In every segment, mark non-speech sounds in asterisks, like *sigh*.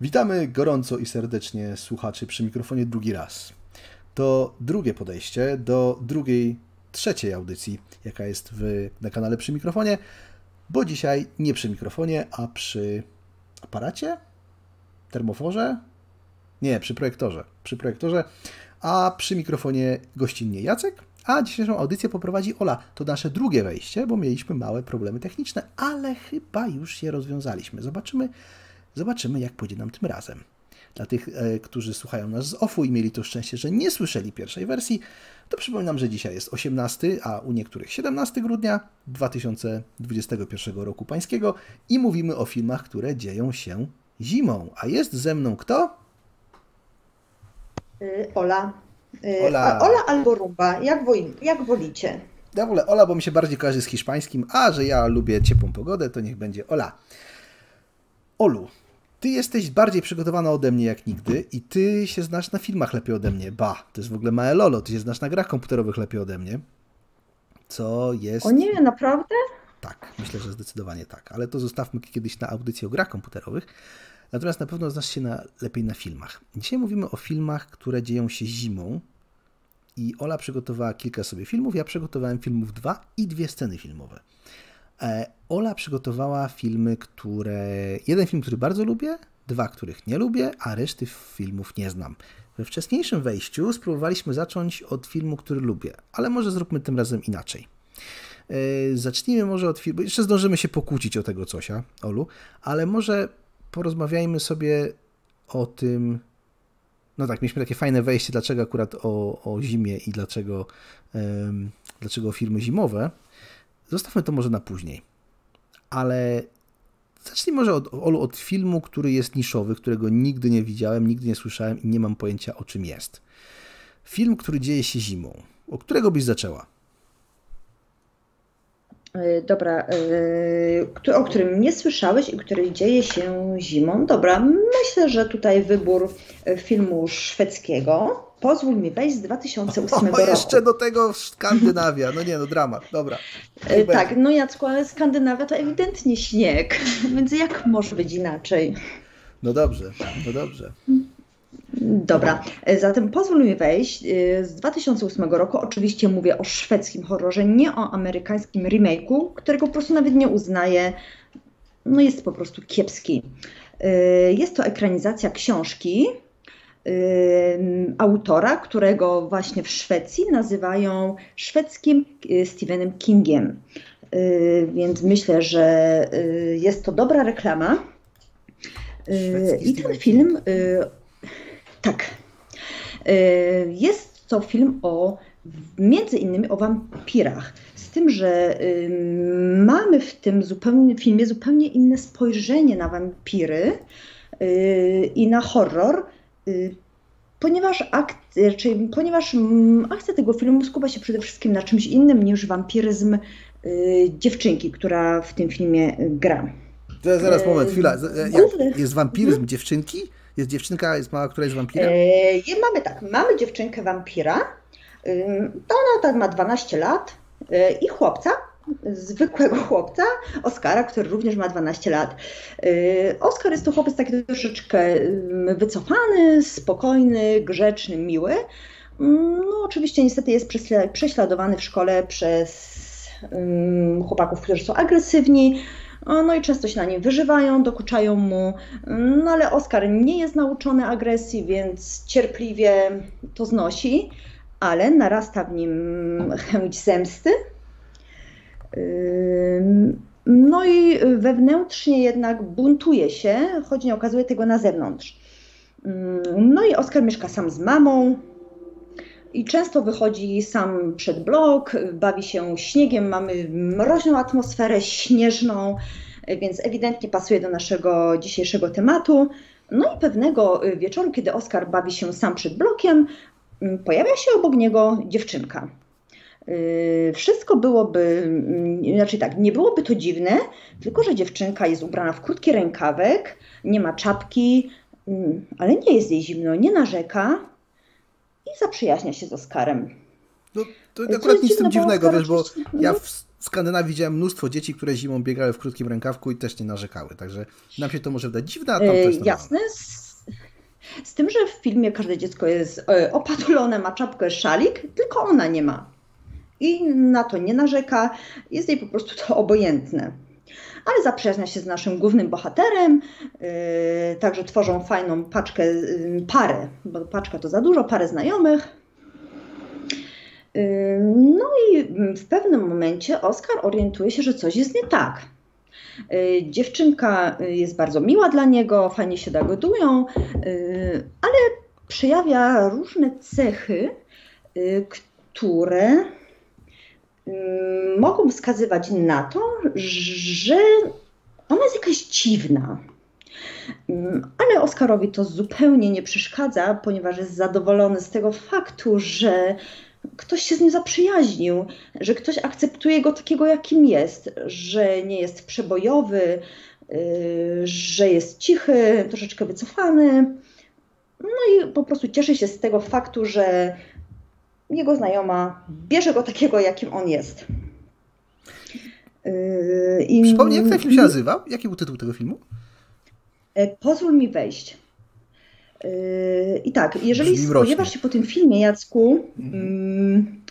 Witamy gorąco i serdecznie słuchaczy przy mikrofonie drugi raz. To drugie podejście do drugiej, trzeciej audycji, jaka jest w, na kanale przy mikrofonie, bo dzisiaj nie przy mikrofonie, a przy aparacie? Termoforze? Nie, przy projektorze. Przy projektorze, a przy mikrofonie gościnnie Jacek, a dzisiejszą audycję poprowadzi Ola. To nasze drugie wejście, bo mieliśmy małe problemy techniczne, ale chyba już je rozwiązaliśmy. Zobaczymy, zobaczymy jak pójdzie nam tym razem. Dla tych, e, którzy słuchają nas z OFU i mieli to szczęście, że nie słyszeli pierwszej wersji, to przypominam, że dzisiaj jest 18, a u niektórych 17 grudnia 2021 roku pańskiego i mówimy o filmach, które dzieją się zimą. A jest ze mną kto? Y, Ola. Y, Ola. Ola albo Rumba, jak, woli, jak wolicie. Ja wolę Ola, bo mi się bardziej kojarzy z hiszpańskim, a że ja lubię ciepłą pogodę, to niech będzie Ola. Olu, ty jesteś bardziej przygotowana ode mnie jak nigdy i ty się znasz na filmach lepiej ode mnie. Ba, to jest w ogóle małe lolo, ty się znasz na grach komputerowych lepiej ode mnie. Co jest... O nie, naprawdę? Tak, myślę, że zdecydowanie tak, ale to zostawmy kiedyś na audycję o grach komputerowych. Natomiast na pewno znasz się na, lepiej na filmach. Dzisiaj mówimy o filmach, które dzieją się zimą. I Ola przygotowała kilka sobie filmów, ja przygotowałem filmów dwa i dwie sceny filmowe. E, Ola przygotowała filmy, które. Jeden film, który bardzo lubię, dwa, których nie lubię, a reszty filmów nie znam. We wcześniejszym wejściu spróbowaliśmy zacząć od filmu, który lubię, ale może zróbmy tym razem inaczej. E, zacznijmy może od filmu. Jeszcze zdążymy się pokłócić o tego cosia, Olu, ale może porozmawiajmy sobie o tym. No tak, mieliśmy takie fajne wejście, dlaczego akurat o, o zimie i dlaczego, um, dlaczego filmy zimowe. Zostawmy to może na później. Ale zacznij może od, Olu, od filmu, który jest niszowy, którego nigdy nie widziałem, nigdy nie słyszałem i nie mam pojęcia o czym jest. Film, który dzieje się zimą. O którego byś zaczęła? E, dobra, e, o którym nie słyszałeś i który dzieje się zimą. Dobra, myślę, że tutaj wybór e, filmu szwedzkiego. Pozwól mi wejść z 2008 *laughs* o, roku. Jeszcze do tego Skandynawia. No nie, no dramat, dobra. tak, no Jacku, ale Skandynawia to ewidentnie śnieg, *laughs* więc jak może być inaczej? No dobrze, no dobrze. Dobra, zatem pozwól mi wejść y, z 2008 roku. Oczywiście mówię o szwedzkim horrorze, nie o amerykańskim remake'u, którego po prostu nawet nie uznaję. No jest po prostu kiepski. Jest to ekranizacja książki autora, którego właśnie w Szwecji nazywają szwedzkim Stephenem Kingiem. Więc myślę, że jest to dobra reklama. I ten film tak. Jest to film o między innymi o wampirach. Z tym, że mamy w tym zupełnie, filmie zupełnie inne spojrzenie na wampiry y, i na horror, y, ponieważ, akt, czyli ponieważ mm, akcja tego filmu skupia się przede wszystkim na czymś innym niż wampiryzm y, dziewczynki, która w tym filmie gra. Zaraz, moment, chwila. Jest wampiryzm mhm. dziewczynki? Jest dziewczynka, jest mała, która jest wampirem? E, mamy tak, mamy dziewczynkę wampira. To ona tak ma 12 lat e, i chłopca, zwykłego chłopca, Oskara, który również ma 12 lat. E, Oskar jest to chłopiec taki troszeczkę wycofany, spokojny, grzeczny, miły. No oczywiście niestety jest prześladowany w szkole przez chłopaków, którzy są agresywni, no i często się na nim wyżywają, dokuczają mu, no ale Oskar nie jest nauczony agresji, więc cierpliwie to znosi, ale narasta w nim chęć zemsty. No i wewnętrznie jednak buntuje się, choć nie okazuje tego na zewnątrz. No i Oskar mieszka sam z mamą, i często wychodzi sam przed blok, bawi się śniegiem, mamy mroźną atmosferę śnieżną, więc ewidentnie pasuje do naszego dzisiejszego tematu. No i pewnego wieczoru, kiedy Oskar bawi się sam przed blokiem, pojawia się obok niego dziewczynka. Yy, wszystko byłoby, mm, znaczy tak, nie byłoby to dziwne, tylko że dziewczynka jest ubrana w krótki rękawek, nie ma czapki, mm, ale nie jest jej zimno, nie narzeka, i zaprzyjaźnia się z Oskarem. No, to akurat nic z tym dziwnego, wiesz, bo ja w, Skandynawii widziałem mnóstwo dzieci, które zimą biegały w krótkim rękawku i też nie narzekały. Także nam się to może wydać dziwne, a tam to jest Jasne. Z, z, tym, że w filmie każde dziecko jest opatulone, ma czapkę, szalik, tylko ona nie ma. I na to nie narzeka, jest jej po prostu to obojętne ale zaprzyjaźnia się z naszym głównym bohaterem, yy, także tworzą fajną paczkę, yy, parę, bo paczka to za dużo, parę znajomych. Yy, no i w pewnym momencie Oskar orientuje się, że coś jest nie tak. Dziewczynka jest bardzo miła dla niego, fajnie się dogadują, ale przejawia różne cechy, które mogą wskazywać na to, że ona jest jakaś dziwna. Mm, ale Oskarowi to zupełnie nie przeszkadza, ponieważ jest zadowolony z tego faktu, że ktoś się z nim zaprzyjaźnił, że ktoś akceptuje go takiego, jakim jest, że nie jest przebojowy, y, że jest cichy, troszeczkę wycofany. No i po prostu cieszy się z tego faktu, że jego znajoma bierze go takiego, jakim on jest. Yy, I... Przypomnij, jak ten film się nazywał? Jaki był tytuł tego filmu? E, pozwól mi wejść. Yy, I tak, jeżeli spodziewasz się po tym filmie, Jacku, mhm.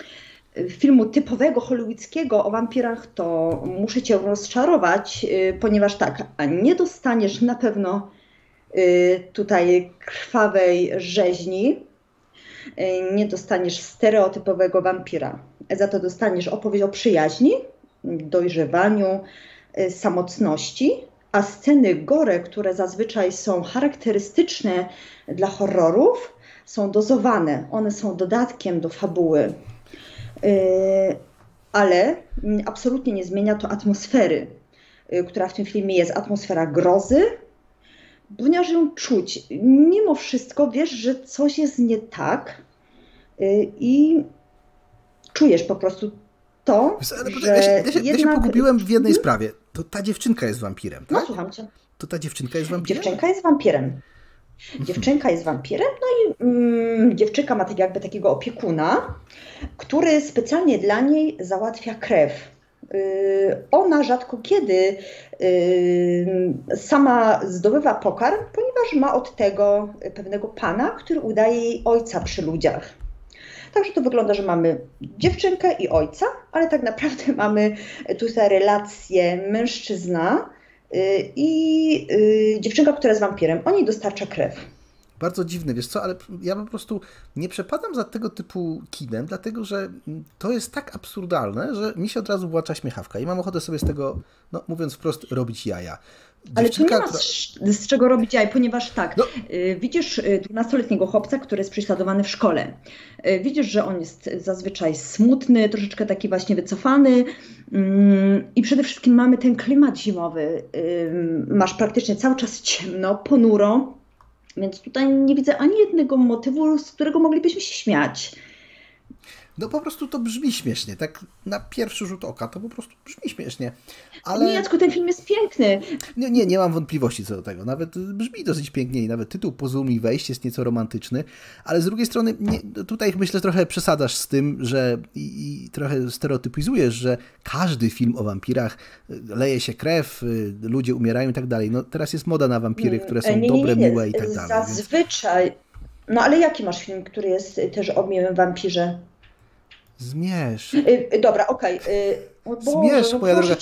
filmu typowego hollywoodzkiego o wampirach, to muszę cię rozczarować, yy, ponieważ tak, a nie dostaniesz na pewno tutaj krwawej rzeźni, nie dostaniesz stereotypowego wampira. Za to dostaniesz opowieść o przyjaźni, dojrzewaniu, e, samotności, a sceny gore, które zazwyczaj są charakterystyczne dla horrorów, są dozowane. One są dodatkiem do fabuły. E, ale absolutnie nie zmienia to atmosfery, która w tym filmie jest atmosfera grozy, ponieważ ją czuć. Mimo wszystko wiesz, że coś jest nie tak y, i czujesz po prostu to, że ja się, ja się, jednak... ja się pogubiłem w jednej hmm? sprawie. To ta dziewczynka jest wampirem, no, tak? No, słucham cię. To ta dziewczynka jest wampirem? Dziewczynka jest wampirem. Dziewczynka jest wampirem, no i mm, dziewczynka ma tak jakby takiego opiekuna, który specjalnie dla niej załatwia krew ona rzadko kiedy y, sama zdobywa pokarm, ponieważ ma od tego pewnego pana, który udaje jej ojca przy ludziach. Także to wygląda, że mamy dziewczynkę i ojca, ale tak naprawdę *laughs* mamy tutaj relację mężczyzna y, i dziewczynka, która jest wampirem. Oni dostarcza krew. Bardzo dziwne, wiesz co, ale ja po prostu nie przepadam za tego typu kinem, dlatego że to jest tak absurdalne, że mi się od razu włącza śmiechawka i mam ochotę sobie z tego, no mówiąc wprost, robić jaja. Ale tu nie ma z, z, czego robić jaj, ponieważ tak, no. Y, widzisz 12-letniego y, chłopca, który jest prześladowany w szkole. Y, widzisz, że on jest zazwyczaj smutny, troszeczkę taki właśnie wycofany mm, i przede wszystkim mamy ten klimat zimowy. Masz praktycznie cały czas ciemno, ponuro, więc tutaj nie widzę ani jednego motywu, z którego moglibyśmy się śmiać. No po prostu to brzmi śmiesznie, tak na pierwszy rzut oka to po prostu brzmi śmiesznie. Ale... Nie, Jacku, ten film jest piękny. Nie, nie, nie mam wątpliwości co do tego. Nawet brzmi dosyć pięknie i nawet tytuł Pozwól mi wejść jest nieco romantyczny, ale z drugiej strony nie, tutaj myślę trochę przesadzasz z tym, że i, i, trochę stereotypizujesz, że każdy film o wampirach y, leje się krew, y, ludzie umierają i tak dalej. No teraz jest moda na wampiry, które są nie, dobre, nie, miłe i tak dalej. Zazwyczaj. Więc... No ale jaki masz film, który jest też o miłym wampirze? Zmierz. Y, y, dobra, okej. Okay. Zmierz, moja droga.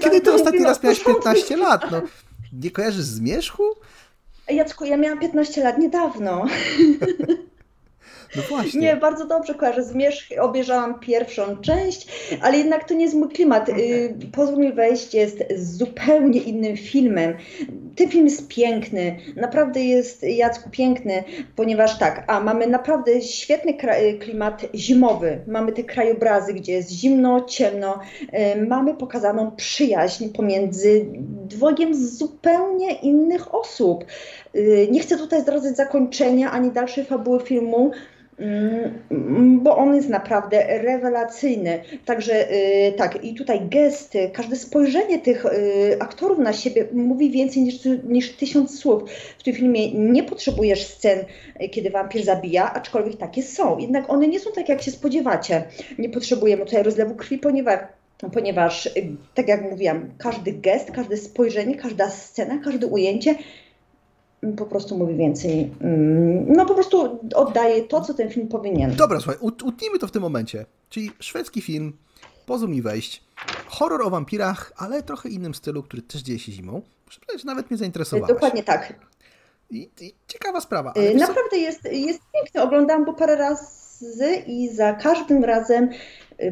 Kiedy ty ostatni raz miałeś 15 lat? No, nie kojarzysz Zmierzchu? Jacku, ja miałam 15 lat niedawno. *laughs* No właśnie. Nie, bardzo dobrze kojarzę. Zmierzch obejrzałam pierwszą część, ale jednak to nie jest mój klimat. Okay. Pozwól mi wejść jest zupełnie innym filmem. Ten film jest piękny, naprawdę jest Jacku piękny, ponieważ tak, a mamy naprawdę świetny klimat zimowy. Mamy te krajobrazy, gdzie jest zimno, ciemno. Y, mamy pokazaną przyjaźń pomiędzy dwojgiem zupełnie innych osób. Y, nie chcę tutaj zdradzać zakończenia ani dalszej fabuły filmu, Mm, bo on jest naprawdę rewelacyjny. Także y, tak, i tutaj gesty, każde spojrzenie tych y, aktorów na siebie mówi więcej niż, niż tysiąc słów. W tym filmie nie potrzebujesz scen, kiedy wampir zabija, aczkolwiek takie są. Jednak one nie są takie, jak się spodziewacie. Nie potrzebujemy tutaj rozlewu krwi, ponieważ ponieważ, tak jak mówiłam, każdy gest, każde spojrzenie, każda scena, każde ujęcie po prostu mówi więcej. Mm, no po prostu oddaje to, co ten film powinien. Dobra, słuchaj, utnijmy to w tym momencie. Czyli szwedzki film, pozwól mi wejść, horror o wampirach, ale trochę innym stylu, który też dzieje się zimą. Muszę powiedzieć, że nawet mnie zainteresował. Dokładnie tak. I, i ciekawa sprawa. Naprawdę jest, jest piękny. Oglądałam go parę razy i za każdym razem y,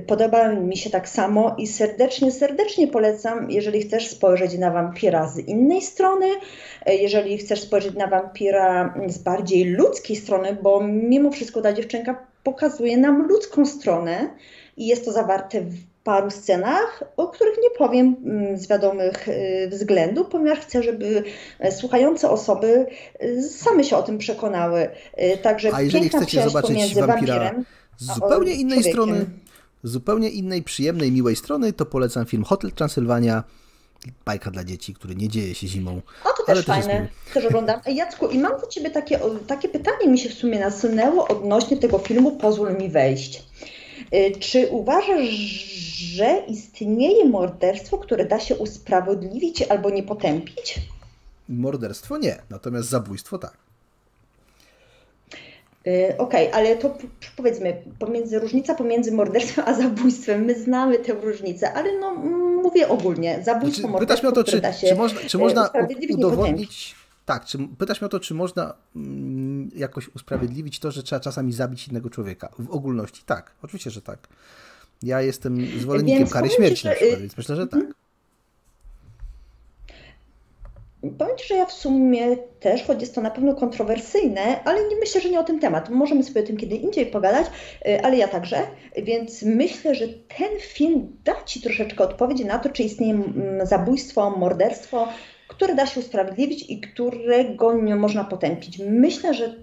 podoba mi się tak samo i serdecznie, serdecznie polecam, jeżeli chcesz spojrzeć na wampira z innej strony, y, jeżeli chcesz spojrzeć na wampira z bardziej ludzkiej strony, bo mimo wszystko ta dziewczynka pokazuje nam ludzką stronę i jest to zawarte w paru scenach, o których nie powiem mm, z wiadomych y, względów, ponieważ chcę, żeby e, słuchające osoby y, same się o tym przekonały. Y, także A jeżeli chcecie zobaczyć wampira z zupełnie innej strony, z zupełnie innej, przyjemnej, miłej strony, to polecam film Hotel Transylwania. Bajka dla dzieci, który nie dzieje się zimą. O, to też fajne. Też, też oglądam. Jacku, i mam do Ciebie takie, takie pytanie mi się w sumie nasunęło odnośnie tego filmu Pozwól mi wejść. Czy uważasz, że istnieje morderstwo, które da się usprawiedliwić albo nie potępić? Morderstwo nie, natomiast zabójstwo tak. Y, okej, okay, ale to powiedzmy, pomiędzy, różnica pomiędzy morderstwem a zabójstwem, my znamy tę różnicę, ale no, mówię ogólnie, zabójstwo, znaczy, morderstwo, o to, czy, czy można, czy y, można udowodnić, tak, czy, pytasz mnie o to, czy można mm, jakoś usprawiedliwić to, że trzeba czasami zabić innego człowieka, w ogólności, tak, oczywiście, że tak. Ja jestem zwolennikiem więc kary śmierci, na przykład, więc myślę, że tak. Powiem Ci, że ja w sumie też, choć jest to na pewno kontrowersyjne, ale nie myślę, że nie o ten temat. Możemy sobie o tym kiedy indziej pogadać, y, ale ja także. Więc myślę, że ten film da Ci troszeczkę odpowiedzi na to, czy istnieje mm, zabójstwo, morderstwo, które da się usprawiedliwić i którego nie można potępić. Myślę, że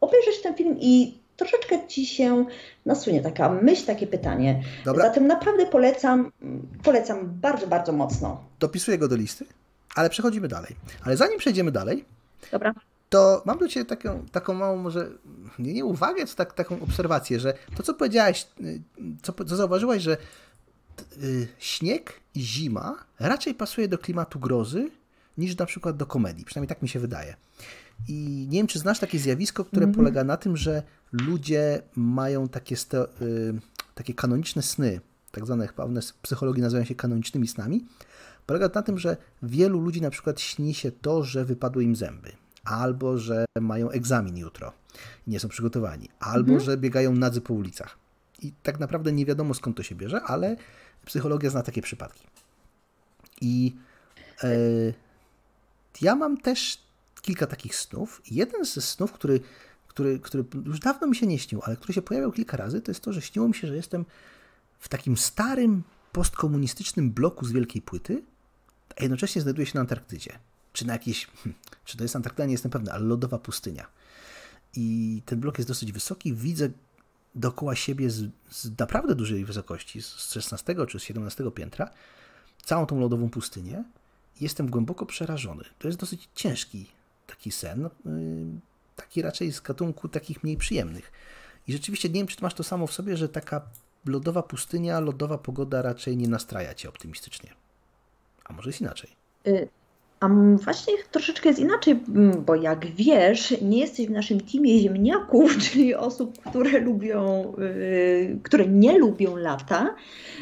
obejrzeć ten film i troszeczkę Ci się nasunie taka myśl, takie pytanie. Dobra. Zatem naprawdę polecam, polecam bardzo, bardzo mocno. Dopisuję go do listy, ale przechodzimy dalej. Ale zanim przejdziemy dalej, Dobra. to mam do Ciebie taką, taką małą może, nie, nie uwagę, co tak, taką obserwację, że to, co powiedziałaś, y, co, co zauważyłaś, że y, śnieg i zima raczej pasuje do klimatu grozy niż na przykład do komedii. Przynajmniej tak mi się wydaje. I nie wiem, czy znasz takie zjawisko, które mm -hmm. polega na tym, że ludzie mają takie, sto, y, takie kanoniczne sny, tak zwane chyba one w psychologii nazywają się kanonicznymi snami. Polega na tym, że wielu ludzi na przykład śni się to, że wypadły im zęby, albo że mają egzamin jutro i nie są przygotowani, albo -hmm. że biegają nadzy po ulicach. I tak naprawdę nie wiadomo skąd to się bierze, ale psychologia zna takie przypadki. I e, ja mam też kilka takich snów. Jeden ze snów, który, który, który już dawno mi się nie śnił, ale który się pojawiał kilka razy, to jest to, że śniło mi się, że jestem w takim starym, postkomunistycznym bloku z wielkiej płyty, a jednocześnie znajduję się na Antarktydzie. Czy na jakiejś, hmm, czy to jest Antarktyda, nie jestem pewny, ale lodowa pustynia. I ten blok jest dosyć wysoki, widzę dookoła siebie z, z naprawdę dużej wysokości, z 16 czy z 17 piętra, całą tą lodową pustynię. Jestem głęboko przerażony. To jest dosyć ciężki taki sen, y, taki raczej z gatunku takich mniej przyjemnych. I rzeczywiście nie wiem, czy masz to samo w sobie, że taka lodowa pustynia, lodowa pogoda raczej nie nastraja cię optymistycznie. A może jest inaczej? Y, a właśnie troszeczkę jest inaczej, bo jak wiesz, nie jesteś w naszym teamie ziemniaków, *laughs* czyli osób, które lubią, yy, które nie lubią lata.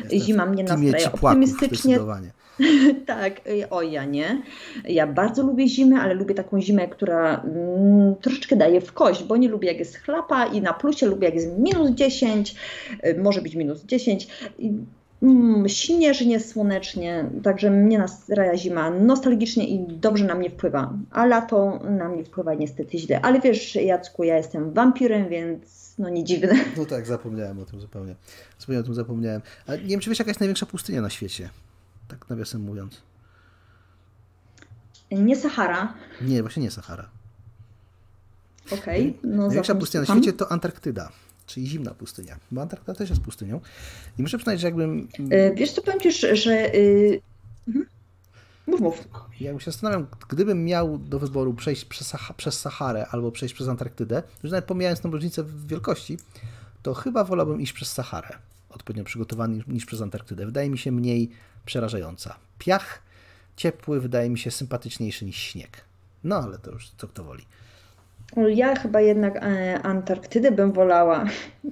Jestem Zima mnie nastraja optymistycznie. *laughs* tak, y, o ja nie. Ja bardzo lubię zimę, ale lubię taką zimę, która mm, troszeczkę daje w kość, bo nie lubię jak jest chlapa i na plusie lubię jak jest minus 10, y, może być minus 10. I, mm, śnieżnie, słonecznie, także mnie nastraja zima nostalgicznie i dobrze na mnie wpływa, a lato na mnie wpływa niestety źle. Ale wiesz, Jacku, ja jestem wampirem, więc no nie dziwne. *laughs* No tak, zapomniałem o tym zupełnie. Zupełnie o tym zapomniałem. A nie wiem, czy wiesz, jaka jest największa pustynia na świecie? tak nawiasem mówiąc. Nie Sahara. Nie, właśnie nie Sahara. Okej. Okay, no Największa pustynia na świecie to Antarktyda, czyli zimna pustynia. Bo Antarktyda też jest pustynią. I muszę przyznać, że jakbym... E, wiesz co, powiem Ci, że... Yy... Mhm. Mów, mów. Ja się zastanawiam, gdybym miał do wyboru przejść przez, przez Saharę albo przejść przez Antarktydę, już nawet pomijając tą różnicę w wielkości, to chyba wolałbym iść przez Saharę. odpowiednio przygotowany niż przez Antarktydę. Wydaje mi się mniej przerażająca. Piach ciepły wydaje mi się sympatyczniejszy niż śnieg. No ale to już co kto woli. Ja chyba jednak e, Antarktydę bym wolała.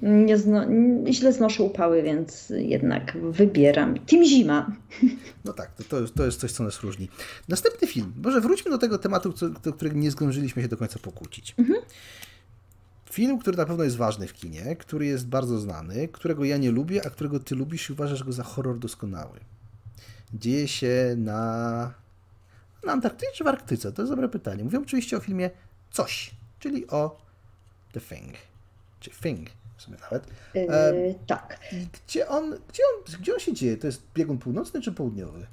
Nie zno, źle znoszę upały, więc jednak wybieram. Team Zima. No tak, to, to, jest, to jest coś, co nas różni. Następny film. Może wróćmy do tego tematu, co, do którego nie zdążyliśmy się do końca pokłócić. Mhm. Film, który na pewno jest ważny w kinie, który jest bardzo znany, którego ja nie lubię, a którego ty lubisz i uważasz go za horror doskonały. Dzieje się na, na Antarktydzie czy w Arktyce? To jest dobre pytanie. Mówię oczywiście o filmie Coś czyli o The Thing, czy Thing w sumie nawet. Yy, tak. Gdzie on, gdzie, on, gdzie on się dzieje? To jest biegun północny czy południowy?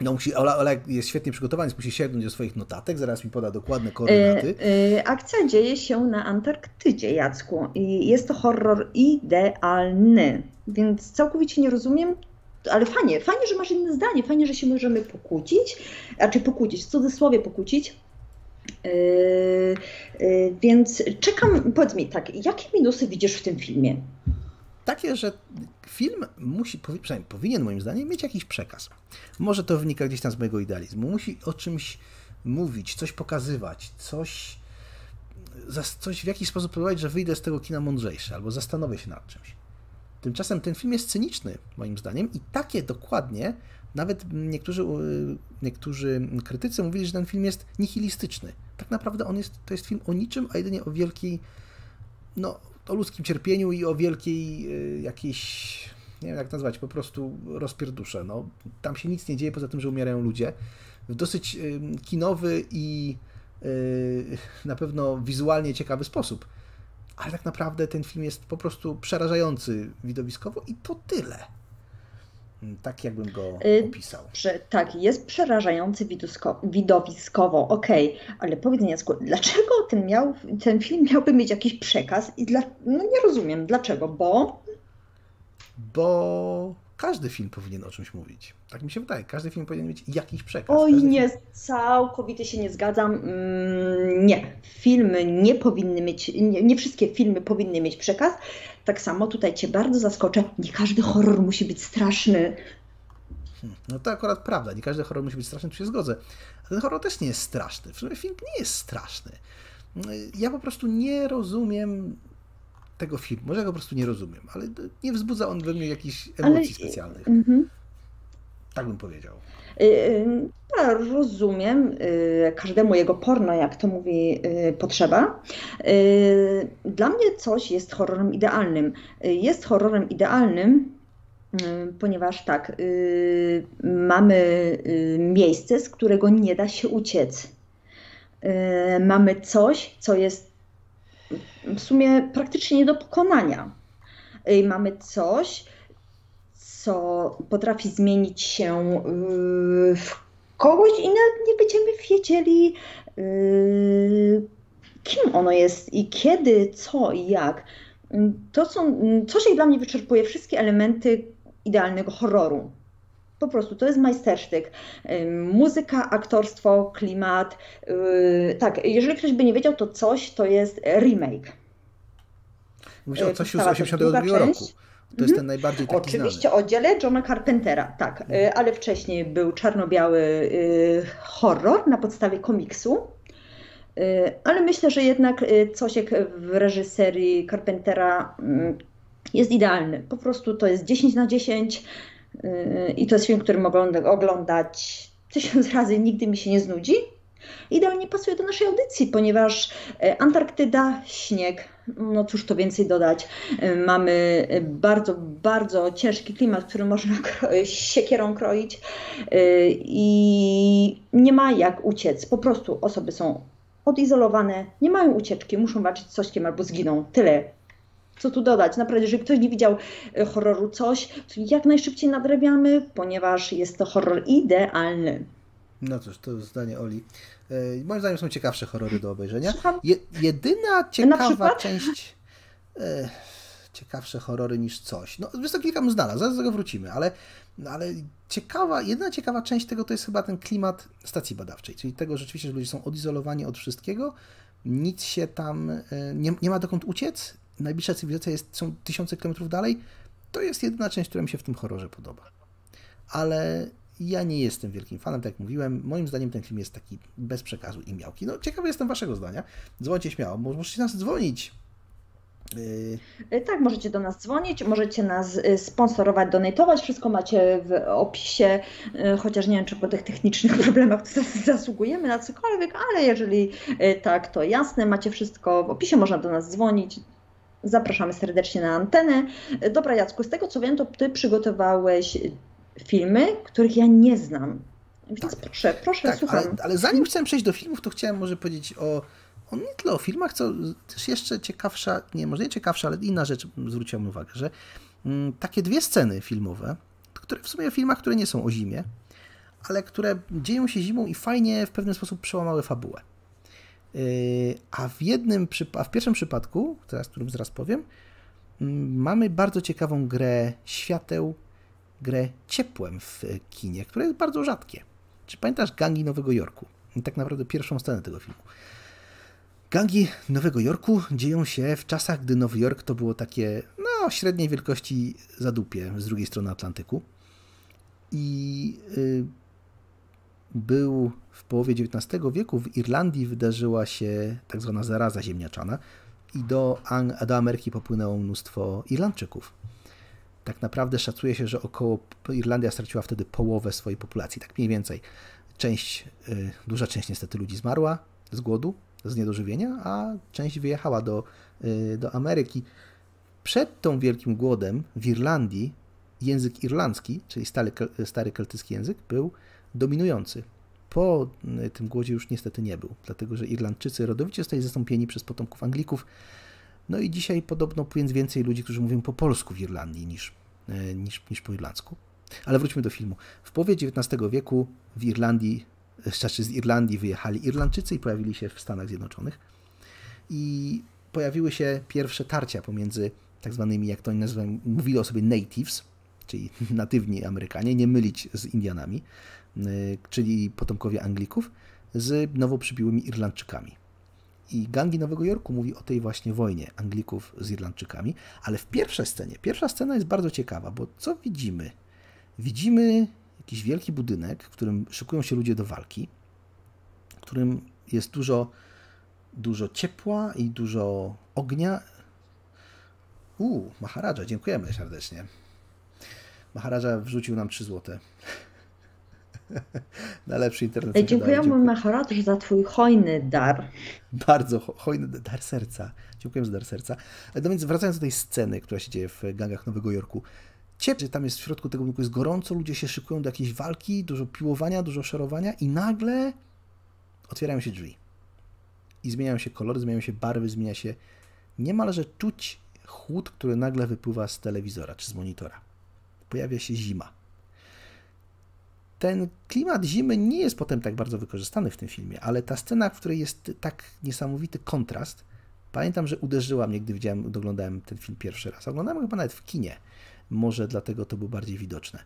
No musi, Ola, Ola jest świetnie przygotowany, musi sięgnąć do swoich notatek, zaraz mi poda dokładne koordynaty. Yy, yy, akcja dzieje się na Antarktydzie, Jacku. I jest to horror idealny, więc całkowicie nie rozumiem, ale fajnie, fajnie, że masz inne zdanie, fajnie, że się możemy pokłócić, raczej pokłócić, w cudzysłowie pokłócić, Yy, yy, więc czekam, powiedz mi tak, jakie minusy widzisz w tym filmie? Takie, że film musi, przynajmniej powinien moim zdaniem mieć jakiś przekaz. Może to wynika gdzieś tam z mojego idealizmu. Musi o czymś mówić, coś pokazywać, coś, coś w jakiś sposób powodować, że wyjdę z tego kina mądrzejszy albo zastanowię się nad czymś. Tymczasem ten film jest cyniczny, moim zdaniem, i takie dokładnie nawet niektórzy, niektórzy krytycy mówili, że ten film jest nihilistyczny. Tak naprawdę on jest, to jest film o niczym, a jedynie o wielkiej, no, o ludzkim cierpieniu i o wielkiej y, jakiejś, nie wiem jak nazwać, po prostu rozpierdusze. No, tam się nic nie dzieje poza tym, że umierają ludzie. W dosyć y, kinowy i y, na pewno wizualnie ciekawy sposób. Ale tak naprawdę ten film jest po prostu przerażający widowiskowo i to tyle. Tak jakbym go y, opisał. Prze, tak, jest przerażający widowiskowo, okej, okay. ale powiedz Jacku, dlaczego ten, miał, ten film miałby mieć jakiś przekaz i dla, no nie rozumiem, dlaczego, bo... Bo każdy film powinien o czymś mówić. Tak mi się wydaje. Każdy film powinien mieć jakiś przekaz. Oj, każdy nie, film... całkowicie się nie zgadzam. Mm, nie, filmy nie powinny mieć, nie, nie, wszystkie filmy powinny mieć przekaz. Tak samo tutaj Cię bardzo zaskoczę, nie każdy horror musi być straszny. Hmm, no to akurat prawda, nie każdy horror musi być straszny, tu się zgodzę. A ten horror też nie jest straszny. W sumie film nie jest straszny. Ja po prostu nie rozumiem tego filmu. Może ja go po prostu nie rozumiem, ale nie wzbudza on we mnie jakichś emocji ale... specjalnych. Mm-hmm. Tak bym powiedział. Y, y, ja rozumiem, y, każdemu jego porno, jak to mówi, potrzeba. Dla mnie coś jest horrorem idealnym. Jest horrorem idealnym, ponieważ tak, mamy miejsce, z którego nie da się uciec. Mamy coś, co jest w sumie praktycznie nie do pokonania. Mamy coś, co potrafi zmienić się yy, w kogoś i nawet nie będziemy wiedzieli, yy, kim ono jest i kiedy, co i jak. To są, coś jak dla mnie wyczerpuje wszystkie elementy idealnego horroru. Po prostu to jest majstersztyk. Yy, muzyka, aktorstwo, klimat. Tak, jeżeli ktoś by nie wiedział, to coś to jest remake. Mówisz o coś z 82 roku. To jest mhm. ten najbardziej taki Oczywiście znany. o dziele Johna Carpentera, tak, y, ale wcześniej był czarno-biały y, horror na podstawie komiksu. Y, ale myślę, że jednak coś jak w reżyserii Carpentera mm, jest idealny. Po prostu to jest 10 na 10 i to jest film, który mogę oglądać tysiąc razy, nigdy mi się nie znudzi idealnie pasuje do naszej audycji, ponieważ e, Antarktyda, śnieg, no cóż to więcej dodać. E, mamy bardzo, bardzo ciężki klimat, który można *laughs* siekierą kroić e, i nie ma jak uciec. Po prostu osoby są odizolowane, nie mają ucieczki, muszą walczyć z cośkiem albo zginą. Tyle. Co tu dodać? Naprawdę, jeżeli ktoś nie widział horroru coś, to jak najszybciej nadrabiamy, ponieważ jest to horror idealny. No cóż, to zdanie Oli. E, moim zdaniem są ciekawsze horrory do obejrzenia. Je, jedyna ciekawa część. E, ciekawsze horrory niż coś. No, jest to kilka bym znalazł, zaraz do tego wrócimy, ale, ale ciekawa, jedyna ciekawa część tego to jest chyba ten klimat stacji badawczej, czyli tego rzeczywiście, że ludzie są odizolowani od wszystkiego, nic się tam, e, nie, nie ma dokąd uciec najbliższa cywilizacja jest, są tysiące kilometrów dalej, to jest jedyna część, która mi się w tym horrorze podoba. Ale ja nie jestem wielkim fanem, tak jak mówiłem. Moim zdaniem ten film jest taki bez przekazu i miałki. No ciekawy jestem waszego zdania. Dzwońcie śmiało, możecie nas dzwonić. Yy... Tak, możecie do nas dzwonić, możecie nas y, sponsorować, donatować, wszystko macie w opisie, y, chociaż nie wiem, czy po tych technicznych *laughs* problemach zasługujemy na cokolwiek, ale jeżeli y, tak, to jasne, macie wszystko w opisie, można do nas dzwonić, Zapraszamy serdecznie na antenę. Dobra, Jacku, z tego co wiem, to Ty przygotowałeś filmy, których ja nie znam. Więc tak. proszę, proszę, tak, słucham. Ale, ale, zanim chciałem przejść do filmów, to chciałem może powiedzieć o, o nie tyle o filmach, co też jeszcze ciekawsza, nie, może nie ciekawsza, ale inna rzecz zwróciłam uwagę, że mm, takie dwie sceny filmowe, które w sumie o filmach, które nie są o zimie, ale które dzieją się zimą i fajnie w pewien sposób przełamały fabułę. Yy, a w jednym, a w pierwszym przypadku, teraz, którym zaraz powiem, mm, mamy bardzo ciekawą grę świateł, grę ciepłem w kinie, które jest bardzo rzadkie. Czy pamiętasz Gangi Nowego Jorku? Tak naprawdę pierwszą scenę tego filmu. Gangi Nowego Jorku dzieją się w czasach, gdy Nowy Jork to było takie, no, średniej wielkości zadupie z drugiej strony Atlantyku. I y, był w połowie XIX wieku w Irlandii wydarzyła się tak zwana zaraza ziemniaczana i do, do Ameryki popłynęło mnóstwo Irlandczyków. Tak naprawdę szacuje się, że około Irlandia straciła wtedy połowę swojej populacji, tak mniej więcej. Część, y, duża część niestety ludzi zmarła z głodu, z niedożywienia, a część wyjechała do, y, do Ameryki. Przed tą wielkim głodem w Irlandii język irlandzki, czyli stary, stary keltycki język, był dominujący. Po y, tym głodzie już niestety nie był, dlatego że Irlandczycy rodowicie zostali zastąpieni przez potomków Anglików. No i dzisiaj podobno jest więcej ludzi, którzy mówią po polsku w Irlandii niż, y, niż, niż po irlandzku. Ale wróćmy do filmu. W połowie XIX wieku w Irlandii, znaczy z Irlandii wyjechali Irlandczycy i pojawili się w Stanach Zjednoczonych. I pojawiły się pierwsze tarcia pomiędzy tak zwanymi, jak to oni nazywają, mówili o sobie natives, czyli *laughs* natywni Amerykanie, nie mylić z Indianami, Y, czyli potomkowie Anglików, z nowo przybiłymi Irlandczykami. I Gangi Nowego Jorku mówi o tej właśnie wojnie Anglików z Irlandczykami, ale w pierwszej scenie, pierwsza scena jest bardzo ciekawa, bo co widzimy? Widzimy jakiś wielki budynek, w którym szykują się ludzie do walki, w którym jest dużo, dużo ciepła i dużo ognia. Uuu, Maharaja, dziękujemy serdecznie. Maharaja wrzucił nam 3 złote. *laughs* Najlepszy internet. Dziękujemy Maharadż za twój hojny dar. Bardzo hojny dar serca. Dziękuję za dar serca. No więc wracając do tej sceny, która się dzieje w gangach Nowego Jorku. Ciepło, tam jest w środku tego budynku jest gorąco, ludzie się szykują do jakiejś walki, dużo piłowania, dużo szorowania i nagle otwierają się drzwi. I zmieniają się kolory, zmieniają się barwy, zmienia się niemalże czuć chłód, który nagle wypływa z telewizora czy z monitora. Pojawia się zima ten klimat zimy nie jest potem tak bardzo wykorzystany w tym filmie, ale ta scena, w której jest tak niesamowity kontrast, pamiętam, że uderzyła mnie, gdy widziałem, oglądałem ten film pierwszy raz. Oglądałem chyba nawet w kinie. Może dlatego to było bardziej widoczne.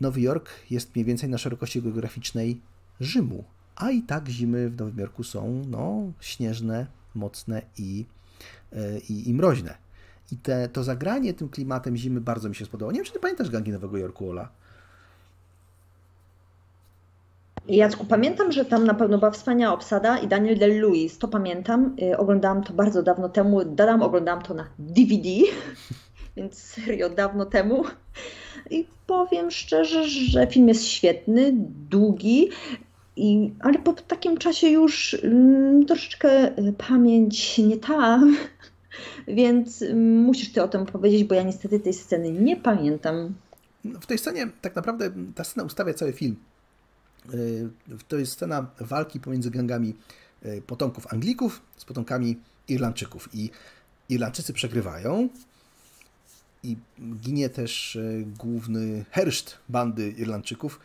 Nowy Jork jest mniej więcej na szerokości geograficznej Rzymu, a i tak zimy w Nowym Jorku są no, śnieżne, mocne i, e, i, i mroźne. I te, to zagranie tym klimatem zimy bardzo mi się spodobało. Nie wiem, czy ty pamiętasz gangi Nowego Jorku, Ola? Jacku, pamiętam, że tam na pewno była wspaniała obsada i Daniel Day-Lewis, to pamiętam. Y, oglądałam to bardzo dawno temu. Dodam, oglądałam to na DVD, *laughs* więc serio dawno temu. I powiem szczerze, że film jest świetny, długi, i, ale po takim czasie już mm, troszeczkę y, pamięć nie ta, *laughs* więc mm, musisz ty o tym powiedzieć, bo ja niestety tej sceny nie pamiętam. W tej scenie tak naprawdę ta scena ustawia cały film. Y, to jest scena walki pomiędzy gangami y, potomków Anglików z potomkami Irlandczyków. I Irlandczycy przegrywają i ginie też y, główny herszt bandy Irlandczyków,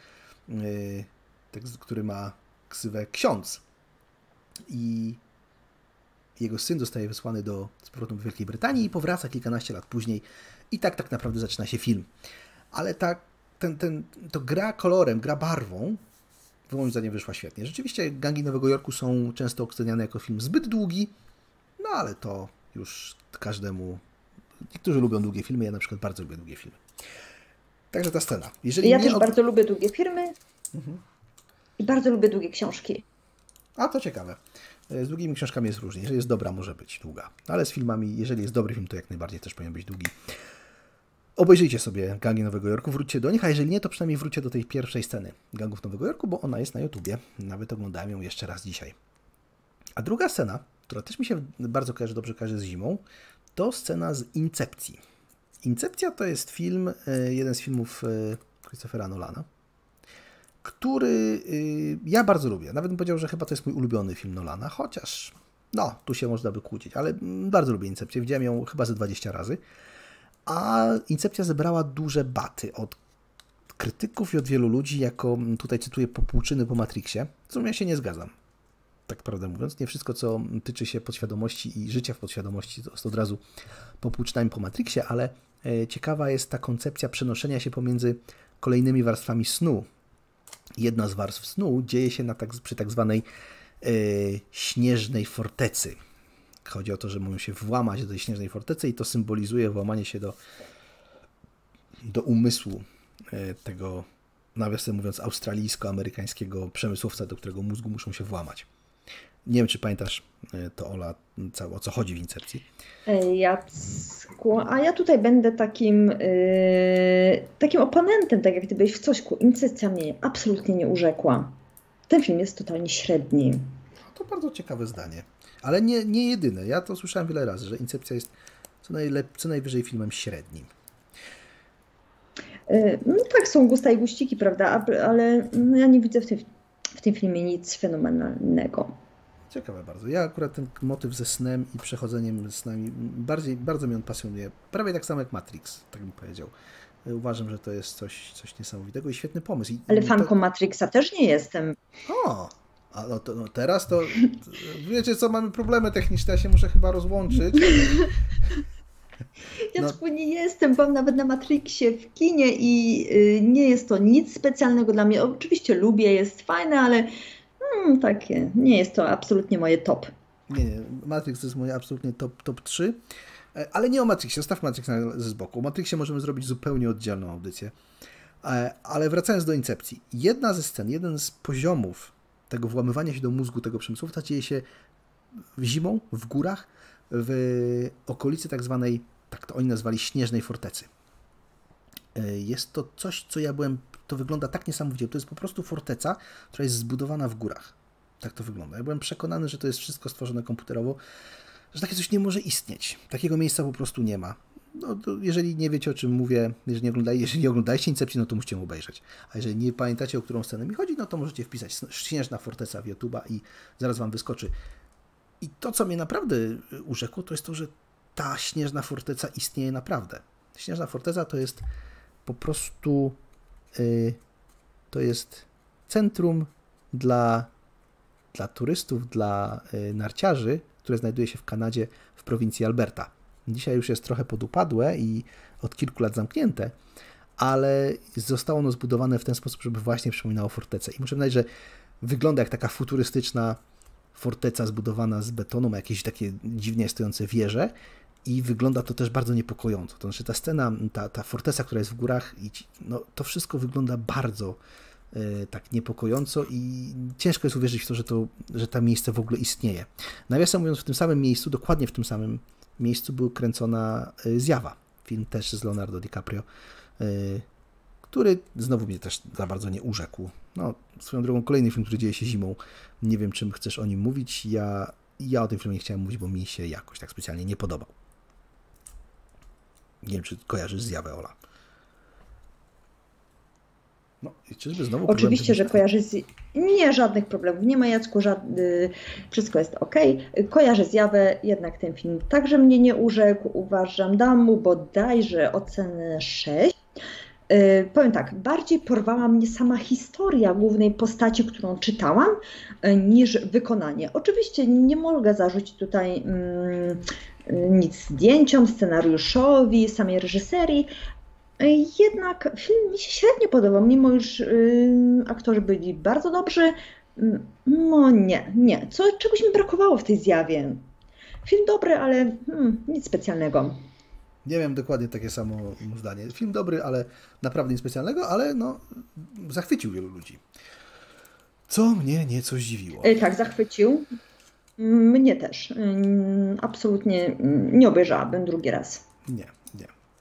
który ma ksywę ksiądz. I jego syn zostaje wysłany do, z powrotem do Wielkiej Brytanii i powraca kilkanaście lat później. I tak tak naprawdę zaczyna się film. Ale ta, ten, ten, to gra kolorem, gra barwą moim zdaniem wyszła świetnie. Rzeczywiście Gangi Nowego Jorku są często oceniane jako film zbyt długi, no ale to już każdemu. Niektórzy lubią długie filmy, ja na przykład bardzo lubię długie filmy. Także ta scena. Jeżeli ja też od... bardzo lubię długie filmy mhm. i bardzo lubię długie książki. A to ciekawe. Z długimi książkami jest różnie. Jeżeli jest dobra, może być długa. Ale z filmami, jeżeli jest dobry film, to jak najbardziej też powinien być długi. Obejrzyjcie sobie Gangi Nowego Jorku, wróćcie do nich, a jeżeli nie, to przynajmniej wróćcie do tej pierwszej sceny Gangów Nowego Jorku, bo ona jest na YouTubie. Nawet oglądałem ją jeszcze raz dzisiaj. A druga scena, która też mi się bardzo kojarzy, dobrze kojarzy z zimą, to scena z Incepcji. Incepcja to jest film, e, jeden z filmów e, Christophera Nolana, który y, ja bardzo lubię. Nawet bym powiedział, że chyba to jest mój ulubiony film Nolana, chociaż no, tu się można by kłócić, ale bardzo lubię Incepcję. Widziałem ją chyba ze 20 razy. A Incepcja zebrała duże baty od krytyków i od wielu ludzi, jako tutaj cytuję popłuczyny po Matrixie, z którym ja się nie zgadzam. Tak prawdę mówiąc, nie wszystko, co tyczy się podświadomości i życia w podświadomości, to jest od razu popłuczynami po Matrixie, ale e, ciekawa jest ta koncepcja przenoszenia się pomiędzy kolejnymi warstwami snu. Jedna z warstw snu dzieje się na tak, przy tak zwanej e, śnieżnej fortecy. Chodzi o to, że mogą się włamać do tej śnieżnej fortecy i to symbolizuje włamanie się do, do umysłu e, tego, nawiasem mówiąc, australijsko-amerykańskiego przemysłowca, do którego mózgu muszą się włamać. Nie wiem, czy pamiętasz e, to, Ola, o co chodzi w Incepcji. E, Jacku, a ja tutaj będę takim, yy, takim oponentem, tak jak gdybyś w cośku. Incepcja mnie absolutnie nie urzekła. Ten film jest totalnie średni. No to bardzo ciekawe zdanie. Ale nie, nie jedyne. Ja to słyszałem wiele razy, że Incepcja jest co, najlep- co najwyżej filmem średnim. E, no tak, są gusta i guściki, prawda? Ale no ja nie widzę w tym, w tym filmie nic fenomenalnego. Ciekawe bardzo. Ja akurat ten motyw ze snem i przechodzeniem z nami bardziej, bardzo mnie on pasjonuje. Prawie tak samo jak Matrix, tak bym powiedział. Uważam, że to jest coś, coś niesamowitego i świetny pomysł. I Ale fanką to... Matrixa też nie jestem. O, a no, to, no teraz to, wiecie co, mamy problemy techniczne, ja się muszę chyba rozłączyć. *laughs* Jacku, no. nie jestem, byłam nawet na Matrixie w kinie i y, nie jest to nic specjalnego dla mnie. Oczywiście lubię, jest fajne, ale hmm, takie, nie jest to absolutnie moje top. Nie, nie, Matrix to jest moje absolutnie top, top 3. E, ale nie o Matrixie, zostaw Matrix ze boku. O Matrixie możemy zrobić zupełnie oddzielną audycję. E, ale wracając do Incepcji. Jedna ze scen, jeden z poziomów tego włamywania się do mózgu tego przemysłowca dzieje się zimą, w górach, w okolicy tak zwanej, tak to oni nazwali śnieżnej fortecy. E, jest to coś, co ja byłem, to wygląda tak niesamowicie. To jest po prostu forteca, która jest zbudowana w górach. Tak to wygląda. Ja byłem przekonany, że to jest wszystko stworzone komputerowo, że takie coś nie może istnieć. Takiego miejsca po prostu nie ma no, jeżeli nie wiecie o czym mówię, jeżeli nie, oglądaj, jeżeli nie oglądaliście Incepcji, no to musicie ją obejrzeć. A jeżeli nie pamiętacie, o którą scenę mi chodzi, no to możecie wpisać Śnieżna Forteca w YouTube'a i zaraz Wam wyskoczy. I to, co mnie naprawdę urzekło, to jest to, że ta Śnieżna Forteca istnieje naprawdę. Śnieżna Forteca to jest po prostu yy, to jest centrum dla, dla turystów, dla yy, narciarzy, które znajduje się w Kanadzie w prowincji Alberta. Dzisiaj już jest trochę podupadłe i od kilku lat zamknięte, ale zostało ono zbudowane w ten sposób, żeby właśnie przypominało fortecę. I muszę powiedzieć, że wygląda jak taka futurystyczna forteca zbudowana z betonu, ma jakieś takie dziwnie stojące wieże i wygląda to też bardzo niepokojąco. To znaczy ta scena, ta, ta forteca, która jest w górach, no, to wszystko wygląda bardzo e, tak niepokojąco i ciężko jest uwierzyć w to, że, to, że to miejsce w ogóle istnieje. Nawiasem mówiąc, w tym samym miejscu, dokładnie w tym samym miejscu był kręcona y, Zjawa, film też z Leonardo DiCaprio, y, który znowu mnie też za bardzo nie urzekł. No, swoją drogą kolejny film, który dzieje się zimą. Nie wiem, czym chcesz o nim mówić. Ja, ja o tym filmie nie chciałem mówić, bo mi się jakoś tak specjalnie nie podobał. Nie wiem, czy kojarzysz Zjawę, Ola. No, czyżby znowu Oczywiście, że kojarzy z... Nie, żadnych problemów. Nie ma Jacku, żadny... wszystko jest ok. Kojarzę zjawę, jednak ten film także mnie nie urzekł. Uważam, dam mu bodajże ocenę 6. Yy, powiem tak, bardziej porwała mnie sama historia głównej postaci, którą czytałam, yy, niż wykonanie. Oczywiście nie mogę zarzucić tutaj yy, nic zdjęciom, scenariuszowi, samej reżyserii, jednak film mi się średnio podobał, mimo iż yy, aktorzy byli bardzo dobrzy. No nie, nie. Co, czegoś mi brakowało w tej zjawie. Film dobry, ale hmm, nic specjalnego. Nie wiem dokładnie takie samo zdanie. Film dobry, ale naprawdę nic specjalnego, ale no, zachwycił wielu ludzi. Co mnie nieco zdziwiło. E, tak, zachwycił. Mnie też. Absolutnie mm, nie obejrzałabym drugi raz. Nie,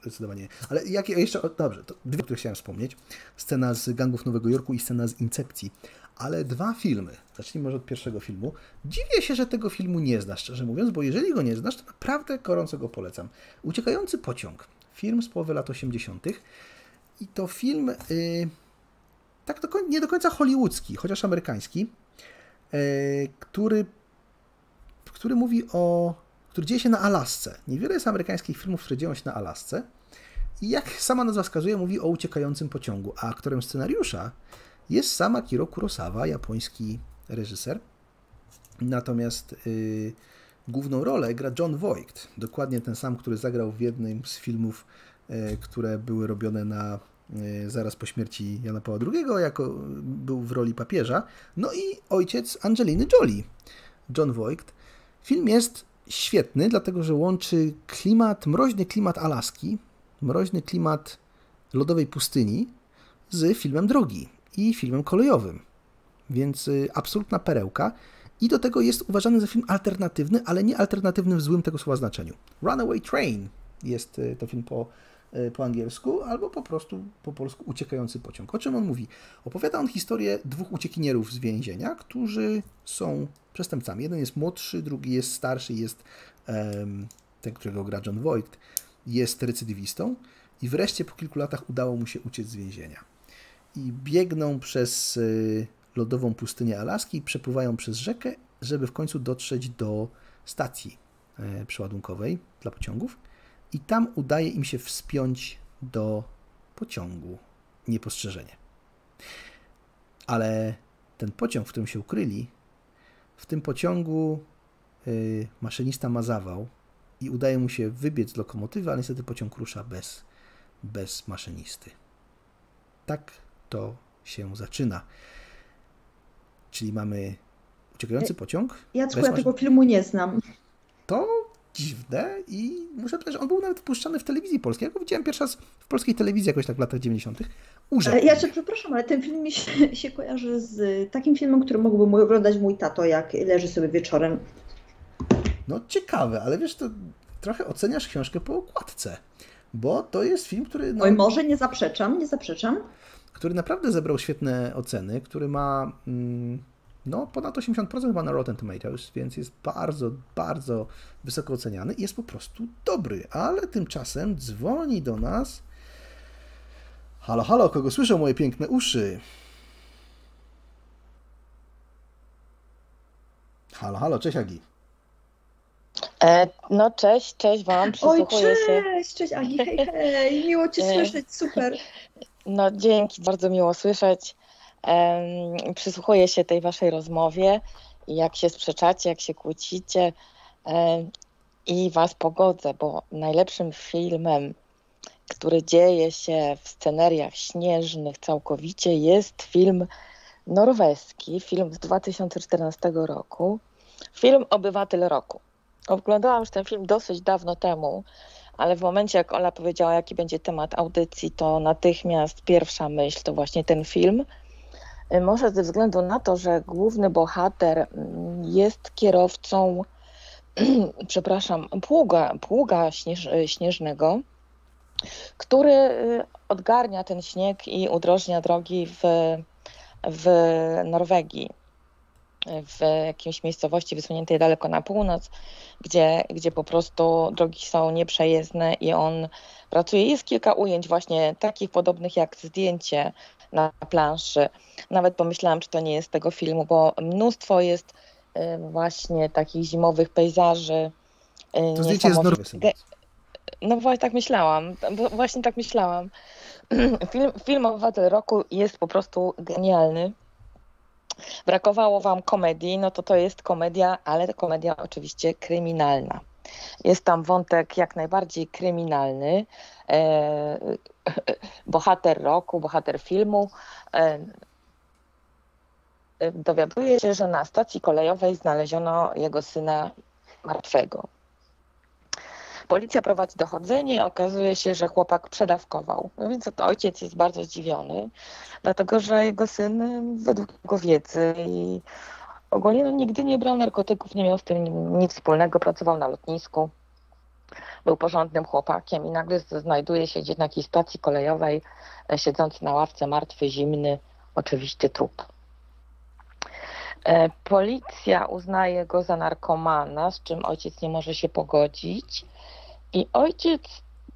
nie. Zdecydowanie. Ale jakie jeszcze, dobrze, to dwie, które chciałem wspomnieć. Scena z Gangów Nowego Jorku i scena z Incepcji. Ale dwa filmy. Zacznijmy może od pierwszego filmu. Dziwię się, że tego filmu nie znasz, szczerze mówiąc, bo jeżeli go nie znasz, to naprawdę gorąco go polecam. Uciekający pociąg. Film z połowy lat 80. I to film yy, tak do, nie do końca hollywoodzki, chociaż amerykański, yy, który, który mówi o który dzieje się na Alasce. Niewiele jest amerykańskich filmów, które dzieją się na Alasce. I jak sama nazwa wskazuje, mówi o uciekającym pociągu, a aktorem scenariusza jest sama Kiro Kurosawa, japoński reżyser. Natomiast yy, główną rolę gra John Voight, dokładnie ten sam, który zagrał w jednym z filmów, yy, które były robione na yy, zaraz po śmierci Jana Pawła II, jako był w roli papieża. No i ojciec Angeliny Jolie, John Voight. Film jest świetny, dlatego że łączy klimat, mroźny klimat Alaski, mroźny klimat lodowej pustyni z filmem Drogi i filmem kolejowym. Więc y, absolutna perełka. I do tego jest uważany za film alternatywny, ale nie alternatywny w złym tego słowa znaczeniu. Runaway Train jest y, to film po, po angielsku, albo po prostu po polsku Uciekający pociąg. O czym on mówi? Opowiada on historię dwóch uciekinierów z więzienia, którzy są przestępcami. Jeden jest młodszy, drugi jest starszy, jest um, ten, którego gra John Voight, jest recydywistą i wreszcie po kilku latach udało mu się uciec z więzienia. I biegną przez y, lodową pustynię Alaski przepływają przez rzekę, żeby w końcu dotrzeć do stacji e, przeładunkowej dla pociągów. I tam udaje im się wspiąć do pociągu niepostrzeżenie. Ale ten pociąg, w którym się ukryli, w tym pociągu y, maszynista ma zawał i udaje mu się wybiec z lokomotywy, ale niestety pociąg rusza bez, bez maszynisty. Tak to się zaczyna. Czyli mamy uciekający pociąg. Jacku, ja tego filmu nie znam. To dziwne i muszę powiedzieć, on był nawet wpuszczany w telewizji polskiej. Ja go widziałem pierwszy raz w polskiej telewizji jakoś tak w latach 90. Urzekł. Ja cię przepraszam, ale ten film mi się, *laughs* się kojarzy z takim filmem, który mógłby oglądać mój tato, jak leży sobie wieczorem. No ciekawe, ale wiesz, to trochę oceniasz książkę po okładce, bo to jest film, który... No, Oj, może nie zaprzeczam, nie zaprzeczam. Który naprawdę zebrał świetne oceny, który ma... Mm, no, ponad 80% chyba na Rotten Tomatoes, więc jest bardzo, bardzo wysoko oceniany i jest po prostu dobry. Ale tymczasem dzwoni do nas. Halo, halo, kogo słyszą moje piękne uszy? Halo, halo, cześć Agi. E, no cześć, cześć Wam, przysłuchuję Oj, cześć, się. Cześć, cześć Agi, hej, hej, miło Cię e, słyszeć, super. No dzięki, bardzo miło słyszeć przysłuchuję się tej waszej rozmowie, jak się sprzeczacie, jak się kłócicie i was pogodzę, bo najlepszym filmem, który dzieje się w scenariach śnieżnych całkowicie jest film norweski, film z 2014 roku, film Obywatel Roku. Oglądałam już ten film dosyć dawno temu, ale w momencie jak Ola powiedziała, jaki będzie temat audycji, to natychmiast pierwsza myśl to właśnie ten film – może ze względu na to, że główny bohater mm, jest kierowcą, *clears throat* przepraszam, pługa, pługa śnież, śnieżnego, który y, odgarnia ten śnieg i udrożnia drogi w, w Norwegii, w jakiejś miejscowości wysuniętej daleko na północ, gdzie, gdzie po prostu drogi są nieprzejezdne i on pracuje. Jest kilka ujęć właśnie takich podobnych jak zdjęcie na planszy. Nawet pomyślałam, czy to nie jest tego filmu, bo mnóstwo jest y, właśnie takich zimowych pejzaży. Y, to zdjęcie jest Norwesem. No właśnie tak myślałam, właśnie tak myślałam. *clears throat* Film, film Obywatel Roku jest po prostu genialny. Brakowało wam komedii, no to to jest komedia, ale komedia oczywiście kryminalna. Jest tam wątek jak najbardziej kryminalny. E, bohater roku, bohater filmu e, dowiaduje się, że na stacji kolejowej znaleziono jego syna martwego. Policja prowadzi dochodzenie i okazuje się, że chłopak przedawkował. No więc ojciec jest bardzo zdziwiony, dlatego że jego syn według jego wiedzy i ogólnie no, nigdy nie brał narkotyków, nie miał z tym nic wspólnego, pracował na lotnisku, był porządnym chłopakiem i nagle znajduje się gdzieś na jakiejś stacji kolejowej, e, siedzący na ławce martwy, zimny, oczywiście trup. E, policja uznaje go za narkomana, z czym ojciec nie może się pogodzić. I ojciec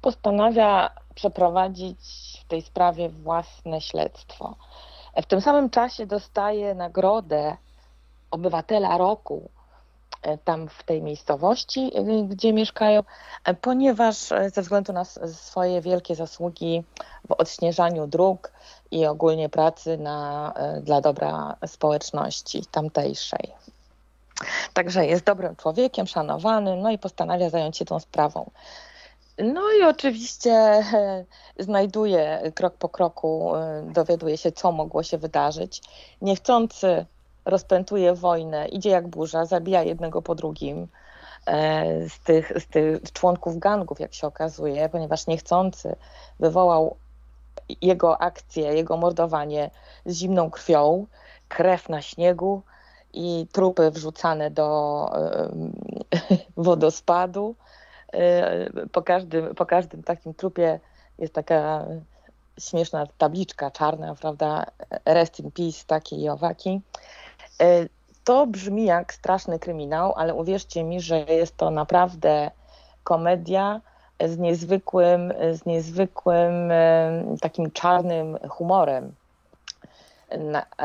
postanawia przeprowadzić w tej sprawie własne śledztwo. W tym samym czasie dostaje nagrodę obywatela roku e, tam w tej miejscowości, e, gdzie mieszkają, e, ponieważ ze względu na swoje wielkie zasługi w odśnieżaniu dróg i ogólnie pracy na, dla dobra społeczności tamtejszej. Także jest dobrym człowiekiem, szanowany, no i postanawia zająć się tą sprawą. No i oczywiście znajduje krok po kroku, dowiaduje się, co mogło się wydarzyć. Niechcący rozpętuje wojnę, idzie jak burza, zabija jednego po drugim e, z tych, z tych członków gangów, jak się okazuje, ponieważ niechcący wywołał jego akcję, jego mordowanie z zimną krwią, krew na śniegu, i trupy wrzucane do *laughs* wodospadu. E, po każdym, po każdym takim trupie jest taka śmieszna tabliczka czarna, prawda? Rest in peace, takie i owaki. E, to brzmi jak straszny kryminał, ale uwierzcie mi, że jest to naprawdę komedia z niezwykłym, z niezwykłym takim czarnym humorem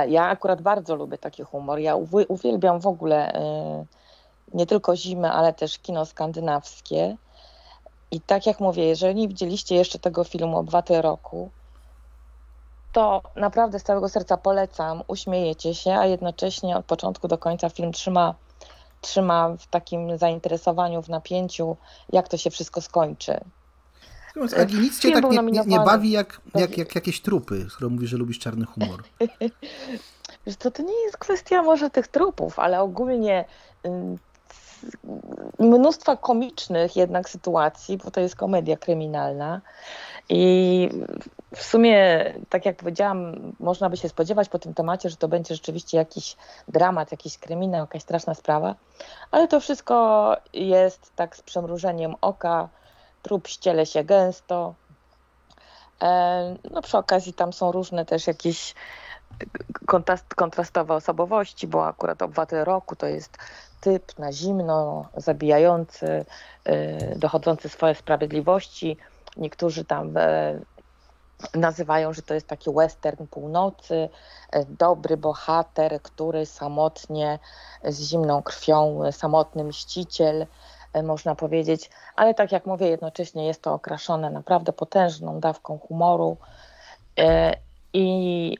ja akurat bardzo lubię taki humor. Ja uwielbiam w ogóle y, nie tylko zimę, ale też kino skandynawskie. I tak jak mówię, jeżeli nie widzieliście jeszcze tego filmu Obywatel Roku, to naprawdę z całego serca polecam, uśmiejecie się, a jednocześnie od początku do końca film trzyma, trzyma w takim zainteresowaniu, w napięciu, jak to się wszystko skończy. Agi, nic cię tak nie, nie, nie, bawi jak, jak, jak jakieś trupy, skoro mówisz, że lubisz czarny humor. *laughs* Wiesz, to, to nie jest kwestia może tych trupów, ale ogólnie mnóstwa komicznych jednak sytuacji, bo to jest komedia kryminalna. I w sumie, tak jak powiedziałam, można by się spodziewać po tym temacie, że to będzie rzeczywiście jakiś dramat, jakiś kryminał, jakaś straszna sprawa, ale to wszystko jest tak z przemrużeniem oka, trup ściele się gęsto. E, no przy okazji tam są różne też jakieś kontrast, kontrastowe osobowości, bo akurat obywatel roku to jest typ na zimno, zabijający, e, dochodzący swoje sprawiedliwości. Niektórzy tam e, nazywają, że to jest taki western północy, dobry bohater, który samotnie, z zimną krwią, samotny mściciel, E, można powiedzieć, ale tak jak mówię, jednocześnie jest to okraszone naprawdę potężną dawką humoru e, i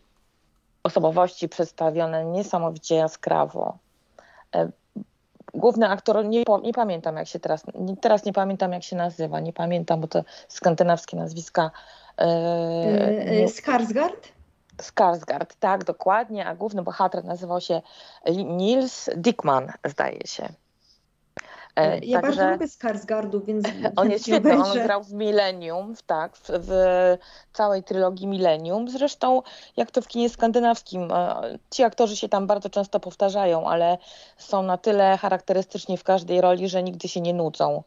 osobowości przedstawione niesamowicie jaskrawo. E, główny aktor, nie, nie pamiętam jak się teraz, teraz nie pamiętam jak się nazywa, nie pamiętam, bo to skandynawskie nazwiska. Yy, Skarsgård? Skarsgård, tak, dokładnie, a główny bohater nazywał się Nils Dickman, zdaje się. E, ja Także bardzo lubię Skarsgardu, więc *laughs* on *laughs* jest świetny, on grał w Millennium, tak, w, w, całej trylogii Millennium. Zresztą jak to w kinie skandynawskim, e, ci aktorzy się tam bardzo często powtarzają, ale są na tyle charakterystyczni w każdej roli, że nigdy się nie nudzą.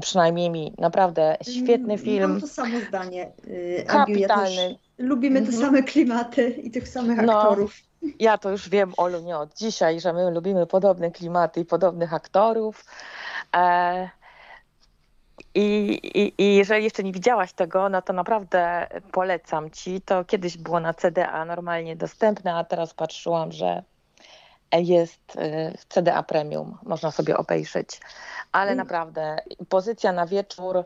Przynajmniej mi. Naprawdę świetny mm, film. Mam to samo zdanie. Y, Kapitalny. Ja lubimy te mhm. same klimaty i tych samych no. aktorów. Ja to już wiem, Olu, nie od dzisiaj, że my lubimy podobne klimaty i podobnych aktorów. E, I, i, I, jeżeli jeszcze nie widziałaś tego, no to naprawdę polecam ci. To kiedyś było na CDA normalnie dostępne, a teraz patrzyłam, że jest w CDA Premium. Można sobie obejrzeć. Ale mm. naprawdę pozycja na wieczór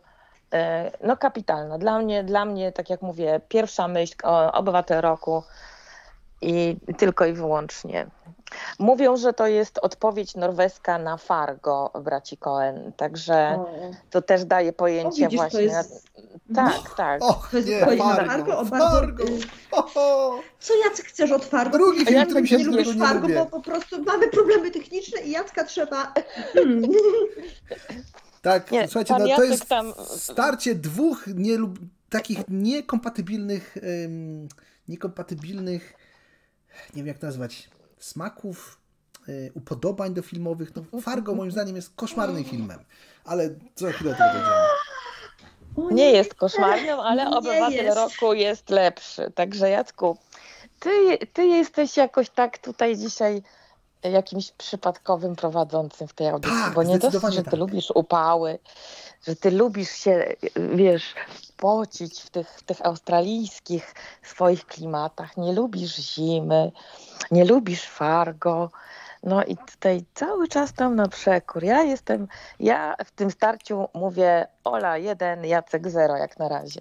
e, no kapitalna. Dla mnie, dla mnie, tak jak mówię, pierwsza myśl o Obywatel Roku I tylko i wyłącznie. Mówią, że to jest odpowiedź norweska na Fargo braci Cohen, także to też daje pojęcie o, widzisz, właśnie. Jest... Tak, tak. Och, to jest nie, Fargo, Fargo, o bardzo... Fargo. Co Jacek chcesz od Fargo? Drugi film, który się nie lubisz Fargo, bo po prostu mamy problemy techniczne i Jacka trzeba... *laughs* tak, nie, słuchajcie, no, to jest tam... starcie dwóch nie takich niekompatybilnych um, niekompatybilnych nie wiem jak nazwać smaków, y, upodobań do filmowych. No, Fargo moim zdaniem jest koszmarnym filmem, ale za chwilę tego dojdziemy. Nie jest koszmarnym, ale nie Obywatel jest. Roku jest lepszy. Także Jacku, ty, ty jesteś jakoś tak tutaj dzisiaj jakimś przypadkowym prowadzącym w tej audycji, tak, bo nie dosyć, że ty tak. lubisz upały, że ty lubisz się, wiesz, pocić w tych, w tych australijskich swoich klimatach, nie lubisz zimy, nie lubisz Fargo, no i tutaj cały czas tam na przekór. Ja jestem, ja w tym starciu mówię Ola 1, Jacek 0 jak na razie.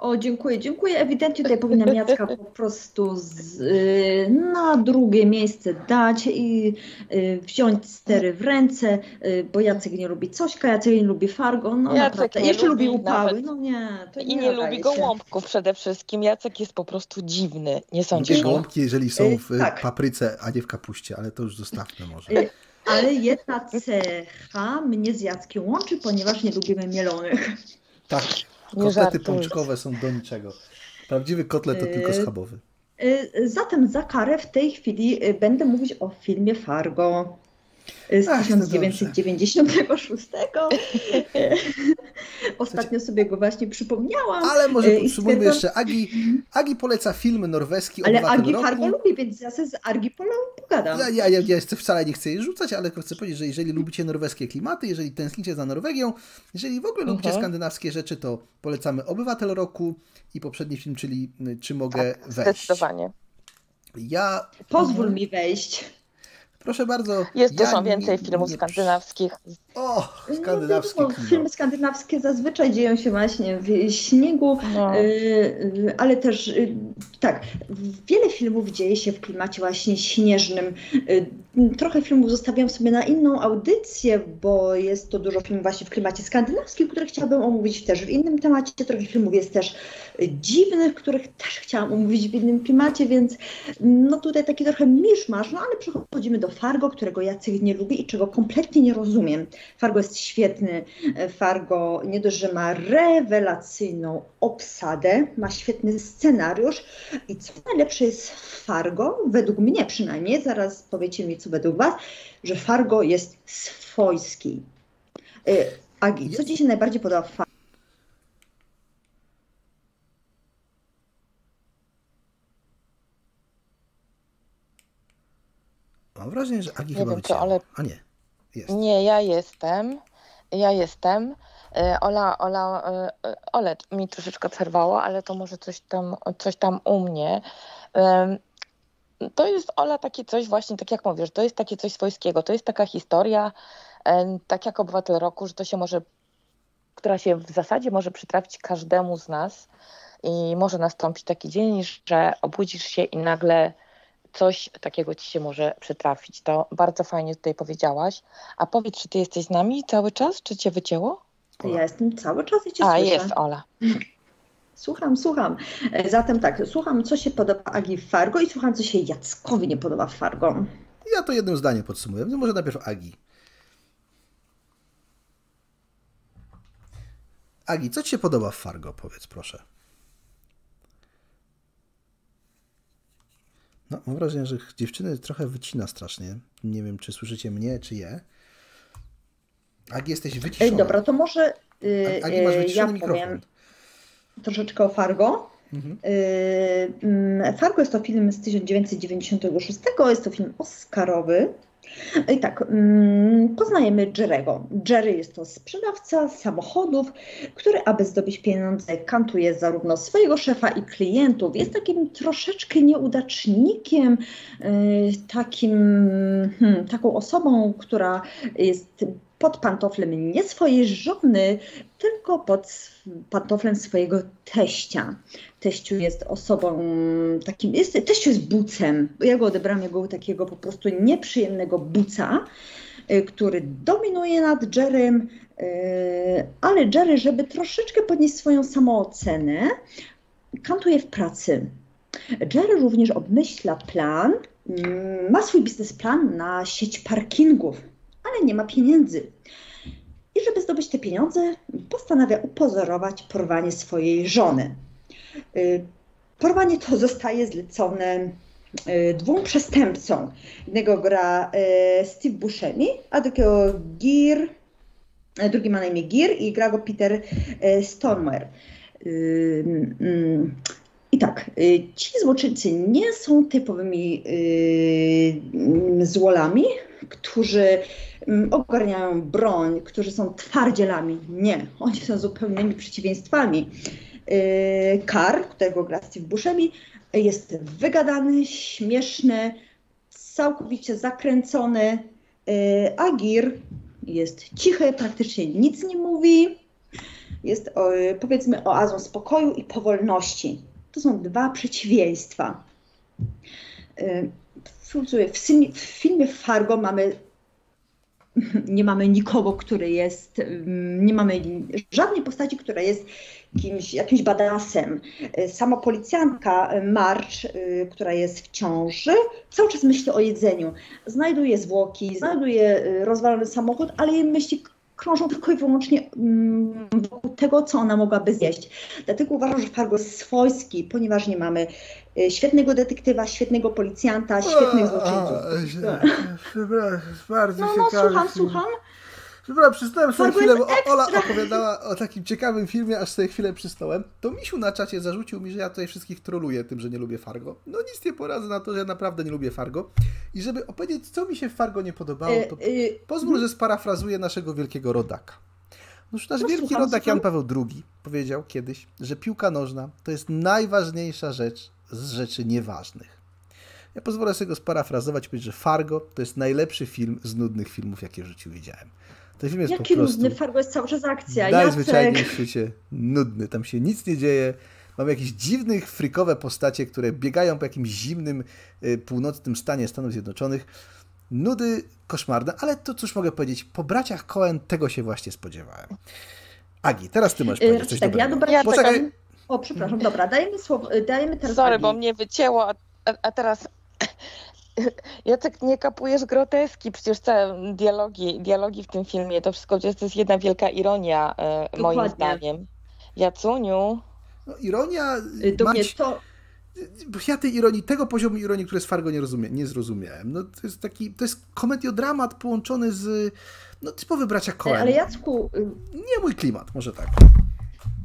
O, dziękuję, dziękuję. Ewidentnie tutaj powinnam Jacka po prostu z, y, na drugie miejsce dać i y, wziąć stery w ręce, y, bo Jacek nie lubi Cośka, Jacek nie lubi Fargo, no Jacek naprawdę. Jeszcze lubi upały, nawet. no nie. I nie, nie lubi gołąbków przede wszystkim. Jacek jest po prostu dziwny, nie sądzisz? Gołąbki, jeżeli są w tak. papryce, a nie w kapuście, ale to już zostawmy może. Ale jedna cecha mnie z Jackiem łączy, ponieważ nie lubimy mielonych. Tak, Kotlety pączkowe są do niczego. Prawdziwy kotlet to tylko y, schabowy. Y, zatem za karę w tej chwili y, będę mówić o filmie Fargo z Ach, 1996. *laughs* Ostatnio sobie go właśnie przypomniałam. Ale może podsumujmy jeszcze. Agi, Agi poleca filmy norweski. Ale Agi. Fargo lubi, więc ja sobie z Agi pogadam. Ja, ja, ja, ja wcale nie chcę jej rzucać, ale chcę powiedzieć, że jeżeli lubicie norweskie klimaty, jeżeli tęsknicie za Norwegią, jeżeli w ogóle lubicie uh mhm. skandynawskie rzeczy, to polecamy Obywatel Roku i poprzedni film, czyli Czy mogę tak, wejść. Zdecydowanie. Ja... Pozwól mi wejść. Proszę bardzo. Jest ja dużo więcej nie, filmów nie... skandynawskich. O, skandynawskie no, Filmy skandynawskie zazwyczaj dzieją się właśnie w śniegu, no. Y, y, ale też y, tak, wiele filmów dzieje się w klimacie właśnie śnieżnym. Trochę filmów zostawiam sobie na inną audycję, bo jest to dużo filmów właśnie w klimacie skandynawskim, które chciałabym omówić też w innym temacie. Trochę filmów jest też dziwnych, których też chciałam omówić w innym klimacie, więc no tutaj taki trochę miszmasz, no ale przechodzimy do Fargo, którego Jacek nie lubi i czego kompletnie nie rozumiem. Fargo jest świetny. Fargo nie dość, że ma rewelacyjną obsadę, ma świetny scenariusz i co najlepsze jest w Fargo, według mnie przynajmniej, zaraz powiecie mi co według Was, że Fargo jest swojski. Y, Agi, co Ci się najbardziej podoba w Fargo? Mam wrażenie, że Agi nie chyba wiem, co, ale... A nie, jest. Nie, ja jestem. Ja jestem. E, Ola, Ola, e, Ole mi troszeczkę przerwało, ale to może coś tam, coś tam u mnie. To jest Ola takie coś właśnie, tak jak mówisz, to jest takie coś swojskiego, to jest taka historia, tak jak Obywatel Roku, że to się może, która się w zasadzie może przytrafić każdemu z nas i może nastąpić taki dzień, że obudzisz się i nagle coś takiego ci się może przytrafić. To bardzo fajnie tutaj powiedziałaś. A powiedz, czy ty jesteś z nami cały czas, czy cię wycięło? Ja jestem cały czas i cię A, słyszę. jest Ola. Słucham, słucham. Zatem tak, słucham, co się podoba Agi w Fargo i słucham, co się Jackowi nie podoba w Fargo. Ja to jednym zdaniem podsumuję. No może najpierw Agi. Agi, co ci się podoba w Fargo? Powiedz proszę. No, mam wrażenie, że dziewczyny trochę wycina strasznie. Nie wiem, czy słyszycie mnie, czy je. Agi, jesteś wyciszona. Ej, dobra, to może yy, Agi, masz ja mikrofon. powiem troszeczkę o Fargo. Mhm. Yy, Fargo jest to film z 1996, jest to film oscarowy. I tak, mm, poznajemy Jerego. Jerry jest to sprzedawca samochodów, który, aby zdobyć pieniądze, kantuje zarówno swojego szefa i klientów. Jest takim troszeczkę nieudacznikiem, y, takim, hmm, taką osobą, która jest pod pantoflem nie swojej żony, tylko pod pantoflem swojego teścia. Teściu jest osobą takim, jest, teściu jest bucem. Ja go odebrałam jako takiego po prostu nieprzyjemnego buca, y, który dominuje nad Jerrym, y, ale Jerry, żeby troszeczkę podnieść swoją samoocenę, kantuje w pracy. Jerry również obmyśla plan, mm, ma swój biznesplan na sieć parkingów, ale nie ma pieniędzy. I żeby zdobyć te pieniądze, postanawia upozorować porwanie swojej żony. Y, porwanie to zostaje zlecone y, dwóm przestępcom. Jednego gra y, Steve Buscemi, a drugiego Gear, drugi ma na imię Gear i gra go Peter Stormer. Mm, I tak, ci złoczyńcy nie są typowymi złolami, którzy mm, ogarniają broń, którzy są twardzielami. Nie, oni są zupełnymi przeciwieństwami. Kar, którego gra Steve Buscemi, jest wygadany, śmieszny, całkowicie zakręcony, a Gir jest cichy, praktycznie nic nie mówi, jest powiedzmy oazą spokoju i powolności. To są dwa przeciwieństwa. W filmie Fargo mamy nie mamy nikogo, który jest, nie mamy żadnej postaci, która jest kimś, jakimś badasem. Sama policjantka March, y, która jest w ciąży, cały czas myśli o jedzeniu. Znajduje zwłoki, znajduje y, rozwalony samochód, ale myśli krążą tylko i wyłącznie mm, wokół tego, co ona mogłaby zjeść. Dlatego uważam, że Fargo jest swojski, ponieważ nie mamy y, świetnego detektywa, świetnego policjanta, świetnych złoczyńców. Przepraszam, bardzo no, no, słucham, słucham. Dobra, przystałem sobie chwilę, bo Ola opowiadała o takim ciekawym filmie, aż sobie chwilę przystałem. To Misiu na czacie zarzucił mi, że ja tutaj wszystkich troluję tym, że nie lubię Fargo. No nic nie poradzę na to, że ja naprawdę nie lubię Fargo. I żeby opowiedzieć, co mi się w Fargo nie podobało, to y, y, pozwól, że sparafrazuję naszego wielkiego rodaka. Noż nasz no, wielki słucham, rodak. Jan Paweł II powiedział kiedyś, że piłka nożna to jest najważniejsza rzecz z rzeczy nieważnych. Ja pozwolę sobie go sparafrazować i powiedzieć, że Fargo to jest najlepszy film z nudnych filmów, jakie w życiu widziałem. Ten film jest Jaki po prostu... nudny, Fargo jest cały czas akcja. Najzwyczajniej w świecie nudny. Tam się nic nie dzieje. Mamy jakieś dziwnych, frikowe postacie, które biegają po jakimś zimnym, y, północnym stanie Stanów Zjednoczonych. Nudy koszmarne, ale to cóż mogę powiedzieć, po braciach Cohen tego się właśnie spodziewałem. Agi, teraz ty możesz powiedzieć coś tak, dobrego. Ja, dobra, Poczekaj. O, przepraszam, dobra, dajemy słowo, dajemy teraz Sorry, Agi. bo mnie wycięło, a, a teraz *laughs* Jacek, nie kapujesz groteski, przecież te dialogi, dialogi w tym filmie, to wszystko to jest jedna wielka ironia, e, moim zdaniem. Jacuniu. No, ironia... Y, to mać... to... Ja tej ironii, tego poziomu ironii, który z Fargo nie, rozumie, nie zrozumiałem. No, to jest taki, to jest komediodramat połączony z no, typowy bracia Coen. Ale Jacku... Y, nie mój klimat, może tak.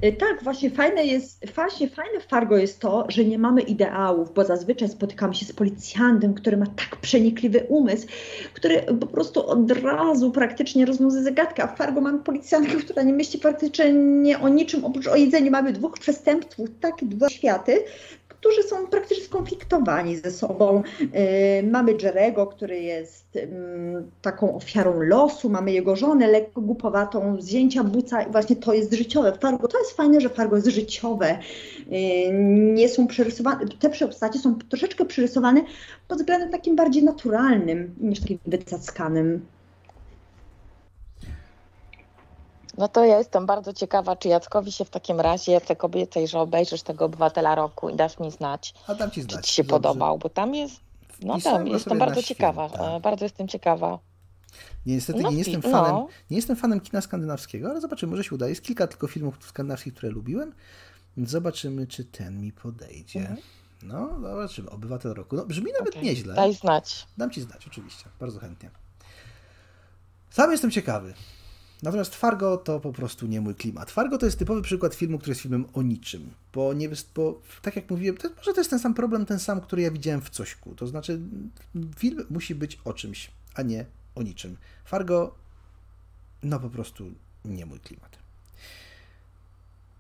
Y, tak, właśnie fajne jest, właśnie fajne w Fargo jest to, że nie mamy ideałów, bo zazwyczaj spotykamy się z policjantem, który ma tak przenikliwy umysł, który po prostu od razu praktycznie rozwiązuje zagadkę, a w Fargo mamy policjantkę, która nie myśli praktycznie nie o niczym oprócz o jedzeniu. Mamy dwóch przestępców, tak, dwa światy, którzy są praktycznie skonfliktowani ze sobą. Y, mamy Jerego, który jest taką ofiarą losu, mamy jego żonę lekko głupowatą, zdjęcia buca i właśnie to jest życiowe. Fargo, to jest fajne, że Fargo jest życiowe. Y, nie są przerysowane, te postacie są troszeczkę przerysowane pod względem takim bardziej naturalnym niż takim wycackanym. No to ja jestem bardzo ciekawa, czy Jackowi się w takim razie te kobiety, że obejrzysz tego obywatela roku i dasz mi znać, A dam ci znać. czy ci się Dobrze. podobał, bo tam jest, no tam jestem bardzo ciekawa. E, bardzo jestem ciekawa. Niestety no, nie, jestem fanem, no. nie jestem fanem kina skandynawskiego, ale zobaczymy, może się uda. Jest kilka tylko filmów skandynawskich, które lubiłem. Zobaczymy, czy ten mi podejdzie. Mhm. No, zobaczymy. Obywatel roku. No, brzmi nawet okay. nieźle. Daj znać. Dam ci znać, oczywiście. Bardzo chętnie. Sam jestem ciekawy. Natomiast Fargo to po prostu nie mój klimat. Fargo to jest typowy przykład filmu, który jest filmem o niczym. Bo, nie, bo tak jak mówiłem, to, może to jest ten sam problem, ten sam, który ja widziałem w Cośku. To znaczy, film musi być o czymś, a nie o niczym. Fargo, no po prostu nie mój klimat.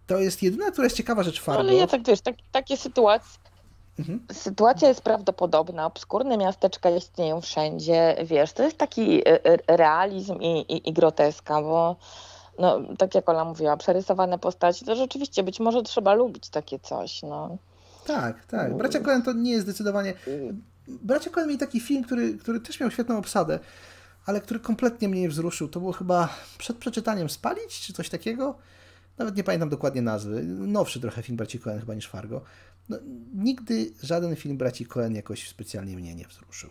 To jest jedyna, która jest ciekawa rzecz Fargo. Ale ja tak wiesz, tak, takie sytuacje, Mhm. Sytuacja jest prawdopodobna, obskurne miasteczka istnieją wszędzie, wiesz, to jest taki e, e, realizm i, i, i groteska, bo no, tak jak Ola mówiła, przerysowane postaci, to rzeczywiście być może trzeba lubić takie coś, no. Tak, tak. Bracia Coen to nie jest zdecydowanie... Bracia Coen mieli taki film, który, który też miał świetną obsadę, ale który kompletnie mnie nie wzruszył. To było chyba przed przeczytaniem Spalić, czy coś takiego? Nawet nie pamiętam dokładnie nazwy. Nowszy trochę film Braci Coen chyba niż Fargo. No, nigdy żaden film Braci Coen jakoś specjalnie mnie nie wzruszył.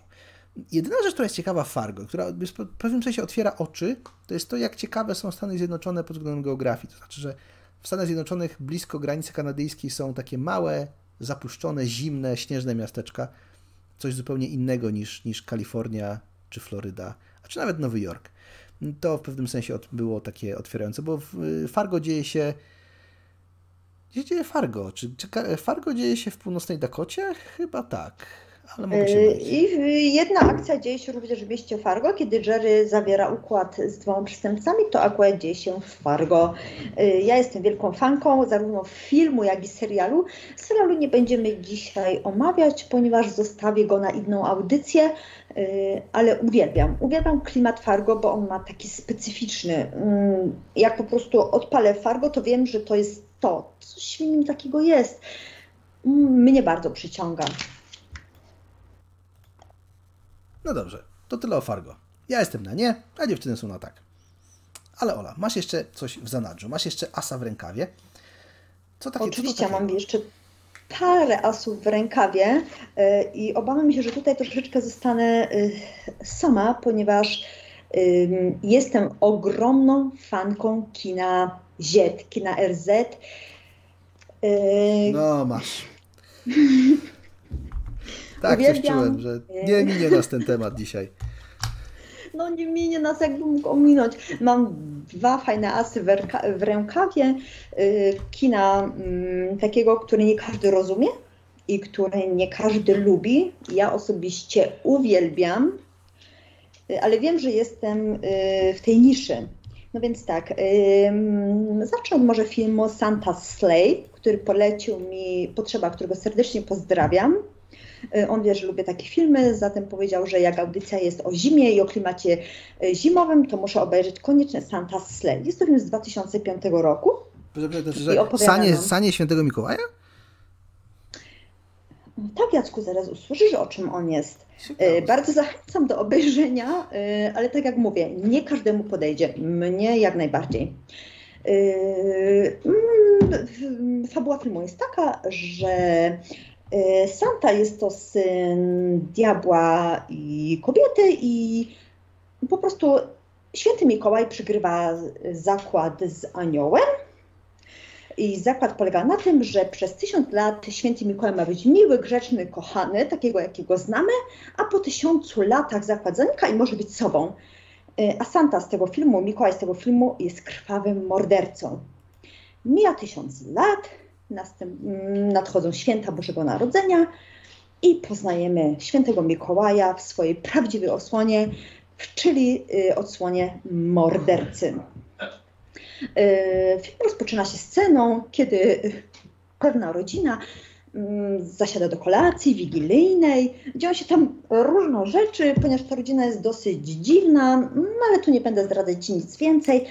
Jedyna rzecz, która jest ciekawa w Fargo, która w pewnym sensie otwiera oczy, to jest to, jak ciekawe są Stany Zjednoczone pod względem geografii. To znaczy, że w Stanach Zjednoczonych blisko granicy kanadyjskiej są takie małe, zapuszczone, zimne, śnieżne miasteczka. Coś zupełnie innego niż, niż Kalifornia czy Floryda, a czy nawet Nowy Jork. To w pewnym sensie było takie otwierające, bo w Fargo dzieje się. Gdzie dzieje Fargo? Czy, czy Fargo dzieje się w północnej Dakocie? Chyba tak ale mogę się yy, I jedna akcja dzieje się również w mieście Fargo, kiedy Jerry zawiera układ z dwoma przestępcami, to akurat dzieje się w Fargo. Yy, ja jestem wielką fanką zarówno filmu, jak i serialu. Serialu nie będziemy dzisiaj omawiać, ponieważ zostawię go na inną audycję, ale uwielbiam. Uwielbiam klimat Fargo, bo on ma taki specyficzny. Jak po prostu odpalę Fargo, to wiem, że to jest to. Coś w nim takiego jest. Mnie bardzo przyciąga. No dobrze, to tyle o Fargo. Ja jestem na nie, a dziewczyny są na tak. Ale Ola, masz jeszcze coś w zanadrzu, masz jeszcze asa w rękawie. Co takie, Oczywiście, co mam jeszcze parę asów w rękawie yy, i obawiam się, że tutaj troszeczkę zostanę yy, sama, ponieważ yy, jestem ogromną fanką kina Z, kina RZ. No, masz. *laughs* Tak, Uwielbiam. coś czułem, że nie minie nas ten temat dzisiaj. *laughs* No nie minie nas, jakby mógł ominąć. Mam dwa fajne asy w, w rękawie yy, kina yy, takiego, który nie każdy rozumie i który nie każdy lubi. Ja osobiście uwielbiam, yy, ale wiem, że jestem y, w tej niszy. No więc tak, zacznę od może filmu Santa Slay, który polecił mi Potrzeba, którego serdecznie pozdrawiam. Y, on wie, że lubię takie filmy, zatem powiedział, że jak audycja jest o zimie i o klimacie y, zimowym, to muszę obejrzeć koniecznie Santa Slay. Jest to film z 2005 roku. Sanie, sanie Świętego Mikołaja? Tak, Jacku, zaraz usłyszysz, o czym on jest. Ciekawe. Bardzo zachęcam do obejrzenia, y, ale tak jak mówię, nie każdemu podejdzie. Mnie jak najbardziej. Mm, fabuła filmu jest taka, że E, Santa jest to syn diabła i kobiety i po prostu święty Mikołaj przygrywa zakład z aniołem. I zakład polega na tym, że przez tysiąc lat święty Mikołaj ma być miły, grzeczny, kochany, takiego jakiego znamy, a po tysiącu latach zakład zanika i może być sobą. E, a Santa z tego filmu, Mikołaj z tego filmu jest krwawym mordercą. Mija tysiąc lat, nadchodzą święta Bożego Narodzenia i poznajemy świętego Mikołaja w swojej prawdziwej odsłonie, czyli y, odsłonie mordercy. Y, film rozpoczyna się sceną, kiedy pewna rodzina mm, zasiada do kolacji wigilijnej. Dzieją się tam różne rzeczy, ponieważ ta rodzina jest dosyć dziwna, no ale tu nie będę zdradzać nic więcej.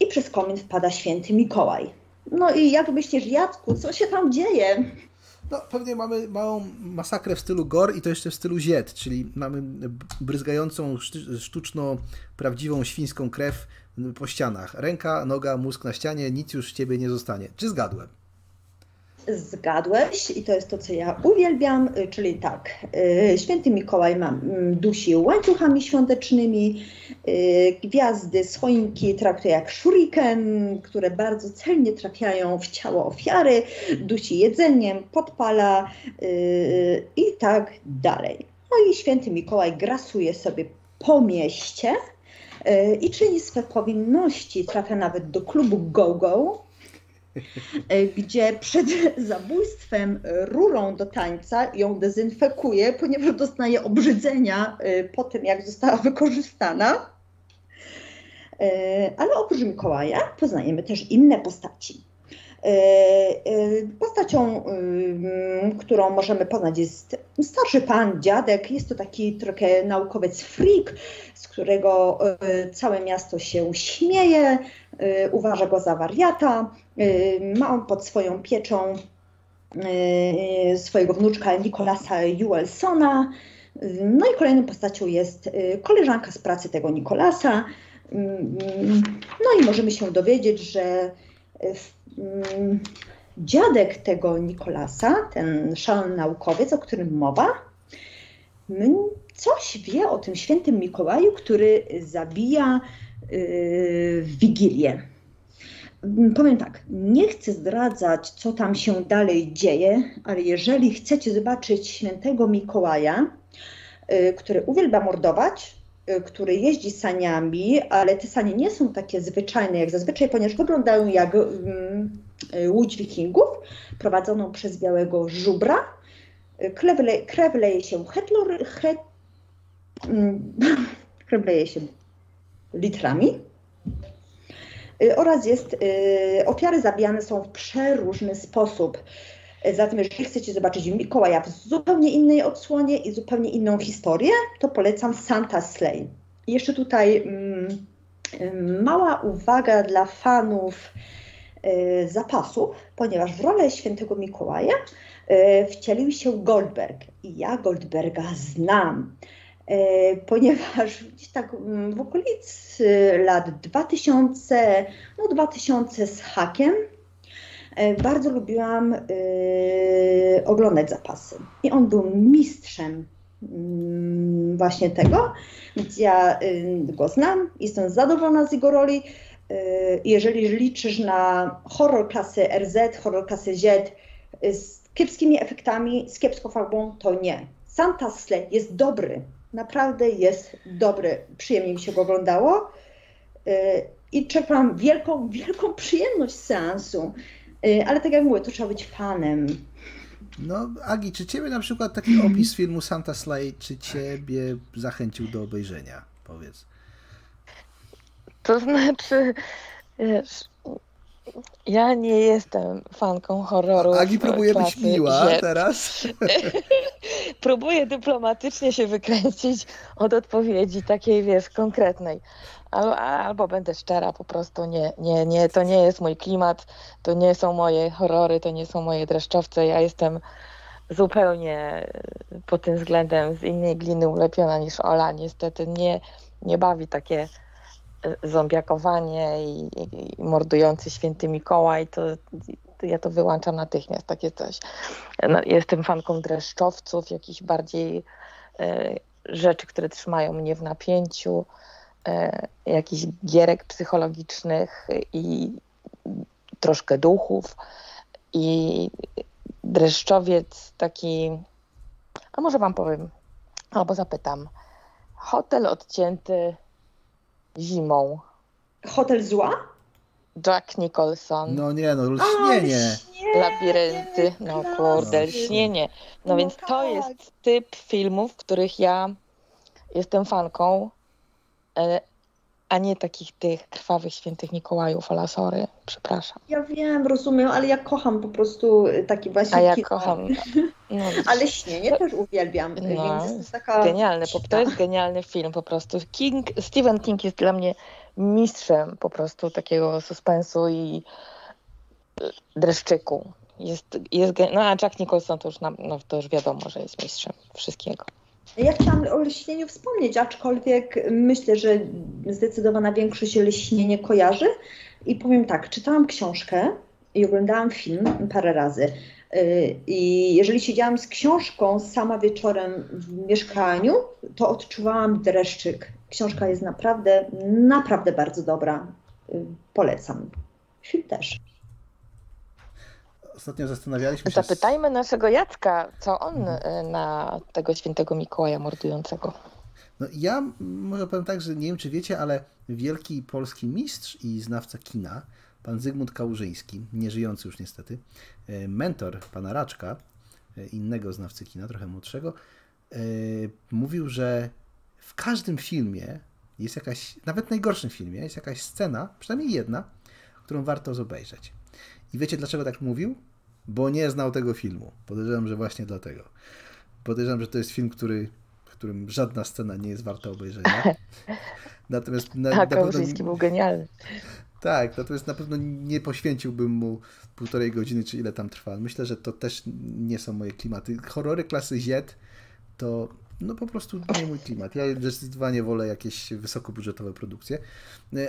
I przez komin wpada święty Mikołaj. No i jak myślisz, Jacku, co się tam dzieje? No, pewnie mamy małą masakrę w stylu gore i to jeszcze w stylu ziet, czyli mamy bryzgającą sztuczno prawdziwą świńską krew po ścianach. Ręka, noga, mózg na ścianie, nic już ciebie nie zostanie. Czy zgadłem? Zgadłeś i to jest to, co ja uwielbiam, y, czyli tak, y, święty Mikołaj ma mm, dusi łańcuchami świątecznymi, y, gwiazdy z choinki traktuje jak shuriken, które bardzo celnie trafiają w ciało ofiary, dusi jedzeniem, podpala i tak dalej. No i święty Mikołaj grasuje sobie po mieście i czyni swe powinności, trafia nawet do klubu go-go, E, gdzie przed *laughs* zabójstwem rurą do tańca ją dezynfekuje, ponieważ dostaje obrzydzenia e, po tym, jak została wykorzystana. E, ale oprócz Mikołaja poznajemy też inne postaci. Postacią, którą możemy poznać jest starszy pan, dziadek. Jest to taki trochę naukowiec freak, z którego całe miasto się śmieje, uważa go za wariata. Ma on pod swoją pieczą swojego wnuczka Nikolasa Juelsona. No i kolejną postacią jest koleżanka z pracy tego Nikolasa. No i możemy się dowiedzieć, że Mm, dziadek tego Nikolasa, ten szalony naukowiec, o którym mowa, coś wie o tym świętym Mikołaju, który zabija yy, w Wigilię. Mm, powiem tak, nie chcę zdradzać, co tam się dalej dzieje, ale jeżeli chcecie zobaczyć świętego Mikołaja, yy, który uwielbia mordować, Y, który jeździ saniami, ale te sanie nie są takie zwyczajne jak zazwyczaj, ponieważ wyglądają jak um, łódź wikingów prowadzoną przez białego żubra. Y, krew, krew leje się hetlor, het, um, *laughs* krew leje się litrami. Oraz jest, ofiary zabijane są w przeróżny sposób. Zatem, jeżeli chcecie zobaczyć Mikołaja w zupełnie innej odsłonie i zupełnie inną historię, to polecam Santa Slay. I jeszcze tutaj mm, mm, mała uwaga dla fanów y, zapasów, ponieważ w rolę świętego Mikołaja y, wcielił się Goldberg. I ja Goldberga znam, y, ponieważ gdzieś tak mm, w okolicy lat 2000, no 2000 z hakiem, bardzo lubiłam y, oglądać zapasy. I on był mistrzem y, właśnie tego, więc ja y, go znam, jestem zadowolona z jego roli. Jeżeli liczysz na horror klasy RZ, horror klasy Z z kiepskimi efektami, z kiepską farbą, to nie. Santa Slay jest dobry, naprawdę jest dobry. Przyjemnie mi się go oglądało i czerpam wielką, wielką przyjemność z seansu. Y, ale tak jak mówię, to trzeba być fanem. No, Agi, czy ciebie na przykład taki opis filmu Santa Slay, czy ciebie zachęcił do obejrzenia? Powiedz. To znaczy, wiesz, ja nie jestem fanką horroru. Agi próbuje być miła teraz. *laughs* próbuję dyplomatycznie się wykręcić od odpowiedzi takiej, wiesz, konkretnej. Albo, będę szczera, po prostu nie, nie, nie, to nie jest mój klimat, to nie są moje horrory, to nie są moje dreszczowce. Ja jestem zupełnie pod tym względem z innej gliny ulepiona niż Ola. Niestety nie, nie bawi takie e, zombiakowanie i, i, i mordujący święty Mikołaj, to, to, ja to wyłączam natychmiast, takie coś. No, jestem fanką dreszczowców, jakichś bardziej e, rzeczy, które trzymają mnie w napięciu. E, jakichś gierek psychologicznych i troszkę duchów. I dreszczowiec taki, a może wam powiem, albo zapytam. Hotel odcięty zimą. Hotel zła? Jack Nicholson. No nie, no lśnienie. Labirynty, no kurde, lśnienie. No, no więc to tak. jest typ filmów, których ja jestem fanką a nie takich tych krwawych świętych Mikołajów, ala sorry, przepraszam. Ja wiem, rozumiem, ale ja kocham po prostu taki właśnie A ja kocham. *laughs* No, ale śnienie też uwielbiam, no, więc jest taka... Genialny, to jest genialny film po prostu. King, Stephen King jest dla mnie mistrzem po prostu takiego suspensu i dreszczyku. Jest, jest, no a Jack Nicholson to już, no, to już wiadomo, że jest mistrzem wszystkiego. Ja chciałam o lśnieniu wspomnieć, aczkolwiek myślę, że zdecydowana większość lśnienie kojarzy. I powiem tak, czytałam książkę i oglądałam film parę razy. Y, I jeżeli siedziałam z książką sama wieczorem w mieszkaniu, to odczuwałam dreszczyk. Książka jest naprawdę, naprawdę bardzo dobra. Y, polecam. Film też ostatnio zastanawialiśmy się... Zapytajmy naszego Jacka, co on mhm. na tego świętego Mikołaja mordującego. No ja może powiem tak, że nie wiem czy wiecie, ale wielki polski mistrz i znawca kina, pan Zygmunt Kałużyński, nieżyjący już niestety, e, mentor pana Raczka, e, innego znawcy kina, trochę młodszego, mówił, że w każdym filmie jest jakaś, nawet w najgorszym filmie, jest jakaś scena, przynajmniej jedna, którą warto zobejrzeć. I wiecie dlaczego tak mówił? Bo nie znał tego filmu. Podejrzewam, że właśnie dlatego. Podejrzewam, że to jest film, który, w którym żadna scena nie jest warta obejrzenia. *laughs* Natomiast na, tak, na pewno... był genialny. Tak, natomiast na pewno nie poświęciłbym mu półtorej godziny, czy ile tam trwa. Myślę, że to też nie są moje klimaty. Horrory klasy Z to no po prostu nie mój klimat. Ja zdecydowanie wolę jakieś wysokobudżetowe produkcje.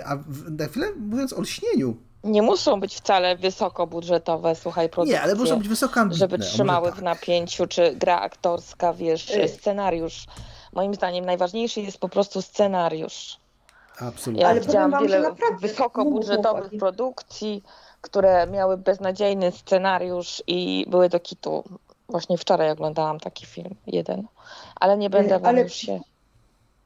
A na chwilę mówiąc o lśnieniu. Nie muszą być wcale wysokobudżetowe, słuchaj, produkcje. Nie, ale muszą być wysoko ambitne. Żeby trzymały tak. w napięciu, czy gra aktorska, wiesz, y scenariusz. Moim zdaniem najważniejszy jest po prostu scenariusz. Absolutnie. Ja Ale widziałam wam, wiele wysokobudżetowych produkcji, które miały beznadziejny scenariusz i były do kitu. Właśnie wczoraj oglądałam taki film, jeden. Ale nie będę wam Ale... się...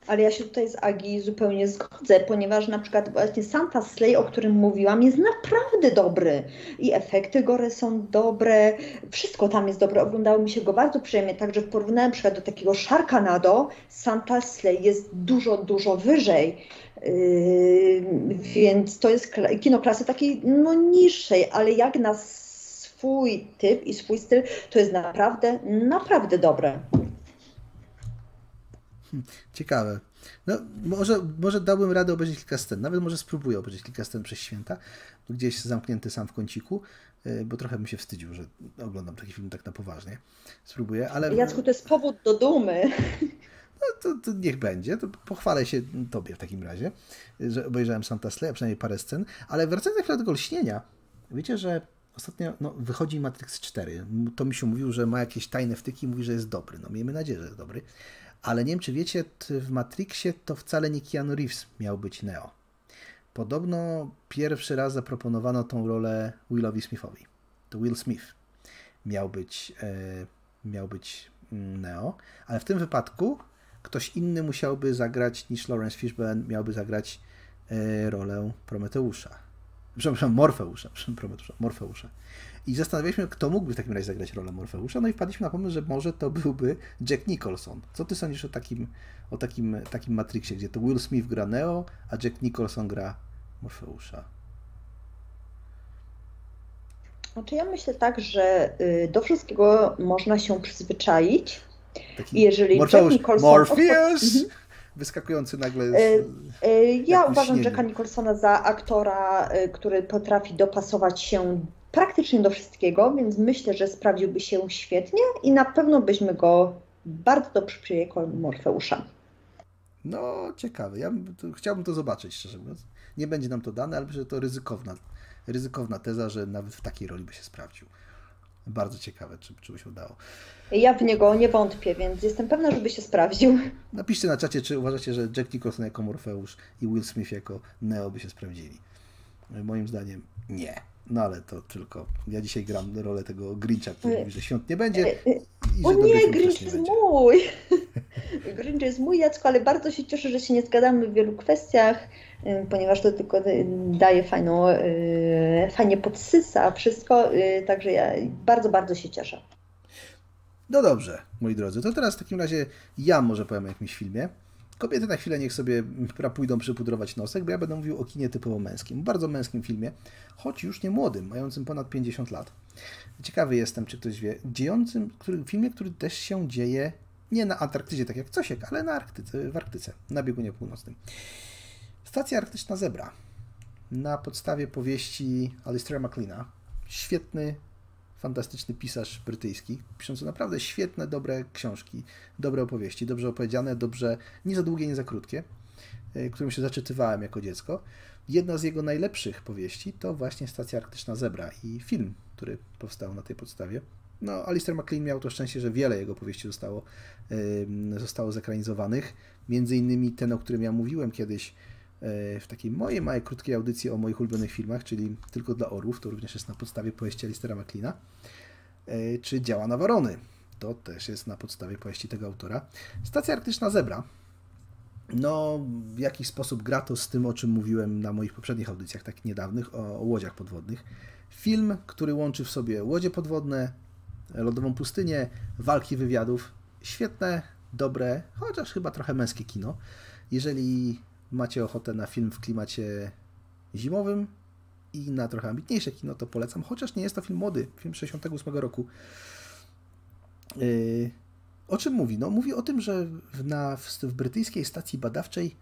Ale ja się tutaj z Agi zupełnie zgodzę, ponieważ na przykład właśnie Santa Slay, o którym mówiłam, jest naprawdę dobry. I efekty gore są dobre, wszystko tam jest dobre. Oglądało mi się go bardzo przyjemnie, także w porównaniu na przykład do takiego Sharknado, Santa Slay jest dużo, dużo wyżej. Yy, więc to jest kino klasy takiej no niższej, ale jak na swój typ i swój styl, to jest naprawdę, naprawdę dobre. Ciekawe. No, może, może dałbym radę obejrzeć kilka scen, nawet może spróbuję obejrzeć kilka scen przez święta, gdzieś zamknięty sam w kąciku, yy, bo trochę bym się wstydził, że oglądam taki film tak na poważnie. Spróbuję, ale... Jacku, to jest powód do dumy. No to, to, niech będzie, to pochwalę się tobie w takim razie, że obejrzałem Santa Slay, a przynajmniej parę scen, ale wracając do tego lśnienia, wiecie, że ostatnio no, wychodzi Matrix 4. To mi się mówił, że ma jakieś tajne wtyki i mówi, że jest dobry. No miejmy nadzieję, że jest dobry. Ale nie wiem, czy wiecie, w Matrixie to wcale nie Keanu Reeves miał być Neo. Podobno pierwszy raz zaproponowano tą rolę Willowi Smithowi. To Will Smith miał być, e, miał być mm, Neo, ale w tym wypadku ktoś inny musiałby zagrać niż Lawrence Fishburne, miałby zagrać e, rolę Prometeusza. Przepraszam, Morfeusza, przepraszam, Morfeusza. I zastanawialiśmy, kto mógłby w takim razie zagrać rolę Morfeusza, no i wpadliśmy na pomysł, że może to byłby Jack Nicholson. Co ty sądzisz o takim, o takim, takim Matrixie, gdzie to Will Smith gra Neo, a Jack Nicholson gra Morfeusza? Znaczy ja myślę tak, że y, do wszystkiego można się przyzwyczaić, Taki jeżeli Morfeusz, Nicholson... Morpheus! Mhm. Wyskakujący nagle z, e, e, Ja uważam śniegu. Jacka Nicholsona za aktora, e, który potrafi dopasować się praktycznie do wszystkiego, więc myślę, że sprawdziłby się świetnie i na pewno byśmy go bardzo dobrze przyjęli jako Morfeusza. No, ciekawe. Ja chciałbym to zobaczyć, szczerze mówiąc. Nie będzie nam to dane, ale myślę, że to ryzykowna, ryzykowna teza, że nawet w takiej roli by się sprawdził. Bardzo ciekawe, czy, czy by się udało. Ja w niego nie wątpię, więc jestem pewna, żeby się sprawdził. Napiszcie na czacie, czy uważacie, że Jack Nicholson jako Morfeusz i Will Smith jako Neo by się sprawdzili. Moim zdaniem nie. No ale to tylko. Ja dzisiaj gram rolę tego Grincha, który mówi, że świąt nie będzie. E, e, I o nie, Grinch jest będzie. mój! *laughs* Grinch jest mój, Jacko, ale bardzo się cieszę, że się nie zgadzamy w wielu kwestiach ponieważ to tylko daje fajną, y, fajnie podsysa wszystko, także ja bardzo, bardzo się cieszę. No dobrze, moi drodzy, to teraz w takim razie ja może powiem o jakimś filmie. Kobiety na chwilę niech sobie pójdą przypudrować nosek, bo ja będę mówił o kinie typowo męskim. Bardzo męskim filmie, choć już nie młodym, mającym ponad 50 lat. Ciekawy jestem, czy ktoś wie, dziejącym, który, filmie, który też się dzieje nie na Antarktydzie, tak jak Cosiek, ale na Arktyce, w Arktyce, na biegunie północnym. Stacja Arktyczna Zebra na podstawie powieści Alistaira MacLeana. Świetny, fantastyczny pisarz brytyjski, piszący naprawdę świetne, dobre książki, dobre opowieści, dobrze opowiedziane, dobrze, nie za długie, nie za krótkie, e, którym się zaczytywałem jako dziecko. Jedna z jego najlepszych powieści to właśnie Stacja Arktyczna Zebra i film, który powstał na tej podstawie. No, Alistair MacLean miał to szczęście, że wiele jego powieści zostało, zostało zekranizowanych. Między innymi ten, o którym ja mówiłem kiedyś, w takiej mojej małej krótkiej audycji o moich ulubionych filmach, czyli Tylko dla orłów, to również jest na podstawie powieści Alistera McLeana, e, czy Działa na Warony. To też jest na podstawie powieści tego autora. Stacja Arktyczna Zebra. No, w jakiś sposób gra to z tym, o czym mówiłem na moich poprzednich audycjach, tak niedawnych, o, o łodziach podwodnych. Film, który łączy w sobie łodzie podwodne, lodową pustynię, walki wywiadów. Świetne, dobre, chociaż chyba trochę męskie kino. Jeżeli macie ochotę na film w klimacie zimowym, i na trochę ambitniejsze kino, to polecam, chociaż nie jest to film młody, film 68 roku. Yy, o czym mówi? No, mówi o tym, że w, na, w, w brytyjskiej stacji badawczej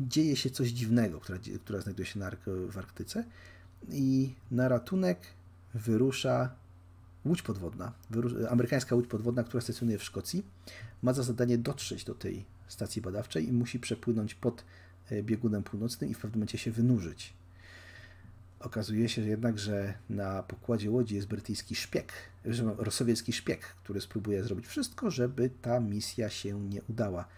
dzieje się coś dziwnego, która, która znajduje się na, w Arktyce i na ratunek wyrusza łódź podwodna, amerykańska łódź podwodna, która stacjonuje w Szkocji, ma za zadanie dotrzeć do tej stacji badawczej i musi przepłynąć pod biegunem północnym i w pewnym momencie się wynurzyć. Okazuje się jednak, że na pokładzie łodzi jest brytyjski szpieg, rosowiecki szpieg, który spróbuje zrobić wszystko, żeby ta misja się nie udała.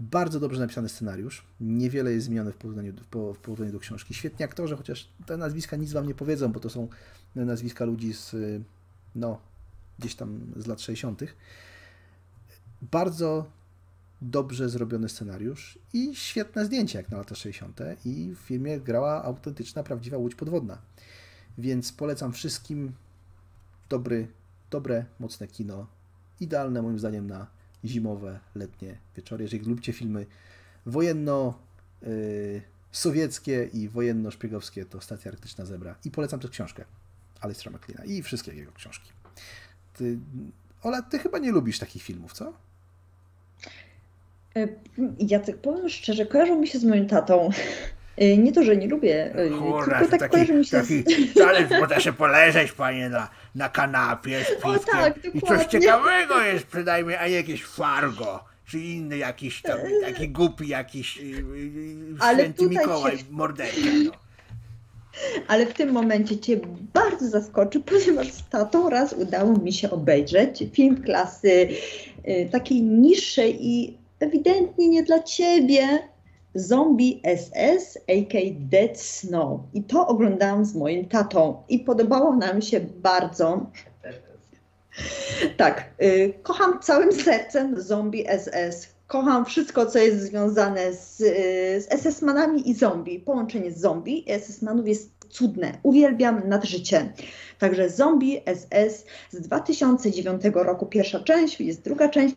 Bardzo dobrze napisany scenariusz. Niewiele jest zmienione w porównaniu, w porównaniu do książki. Świetni aktorzy, chociaż te nazwiska nic wam nie powiedzą, bo to są nazwiska ludzi z, no, gdzieś tam z lat 60. Bardzo dobrze zrobiony scenariusz i świetne zdjęcia jak na lata 60. I w filmie grała autentyczna, prawdziwa łódź podwodna. Więc polecam wszystkim dobry, dobre, mocne kino. Idealne moim zdaniem na zimowe, letnie wieczory. Jeżeli lubicie filmy wojenno yy, i wojenno-szpiegowskie, to Stacja Arktyczna Zebra. I polecam też książkę Alistaira McLeana i wszystkie jego książki. Ty, Ola, ty chyba nie lubisz takich filmów, co? Jacek, powiem szczerze, kojarzą mi się z moim tatą. *laughs* E, nie to, że nie lubię, e, Kurna, tylko tak taki, kojarzy mi się taki z... Talerz może się poleżeć, panie, na, na kanapie z piwkiem. O tak, dokładnie. I coś ciekawego jest przynajmniej, a nie jakieś fargo czy inny jakiś tam, taki głupi jakiś yy, święty Mikołaj, się... morderca. No. *laughs* Ale w tym momencie Cię bardzo zaskoczy, ponieważ z tatą raz udało mi się obejrzeć film klasy takiej niższej i ewidentnie nie dla ciebie. Zombie SS, a.k.a. Dead Snow. I to oglądałam z moim tatą i podobało nam się bardzo. Tak, y, kocham całym sercem Zombie SS. Kocham wszystko, co jest związane z, y, z SS-manami i zombie. Połączenie z zombie i SS-manów jest cudne. Uwielbiam nad życie. Także Zombie SS z 2009 roku pierwsza część, jest druga część.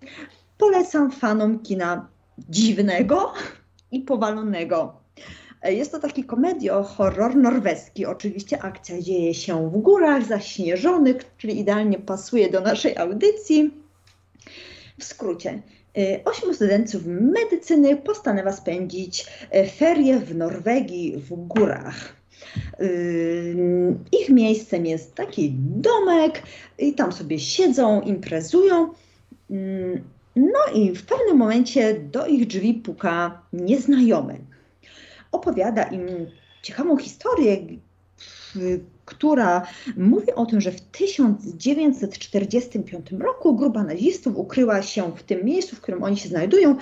Polecam fanom kina dziwnego *laughs* i powalonego. Jest to taki komedio-horror norweski. Oczywiście akcja dzieje się w górach zaśnieżonych, czyli idealnie pasuje do naszej audycji. W skrócie, y, ośmiu studentów medycyny postanawia spędzić y, ferie w Norwegii w górach. Ich miejscem jest taki domek i tam sobie siedzą, imprezują. No i w pewnym momencie do ich drzwi puka nieznajomy. Opowiada im ciekawą historię, która mówi o tym, że w 1945 roku grupa nazistów ukryła się w tym miejscu, w którym oni się znajdują,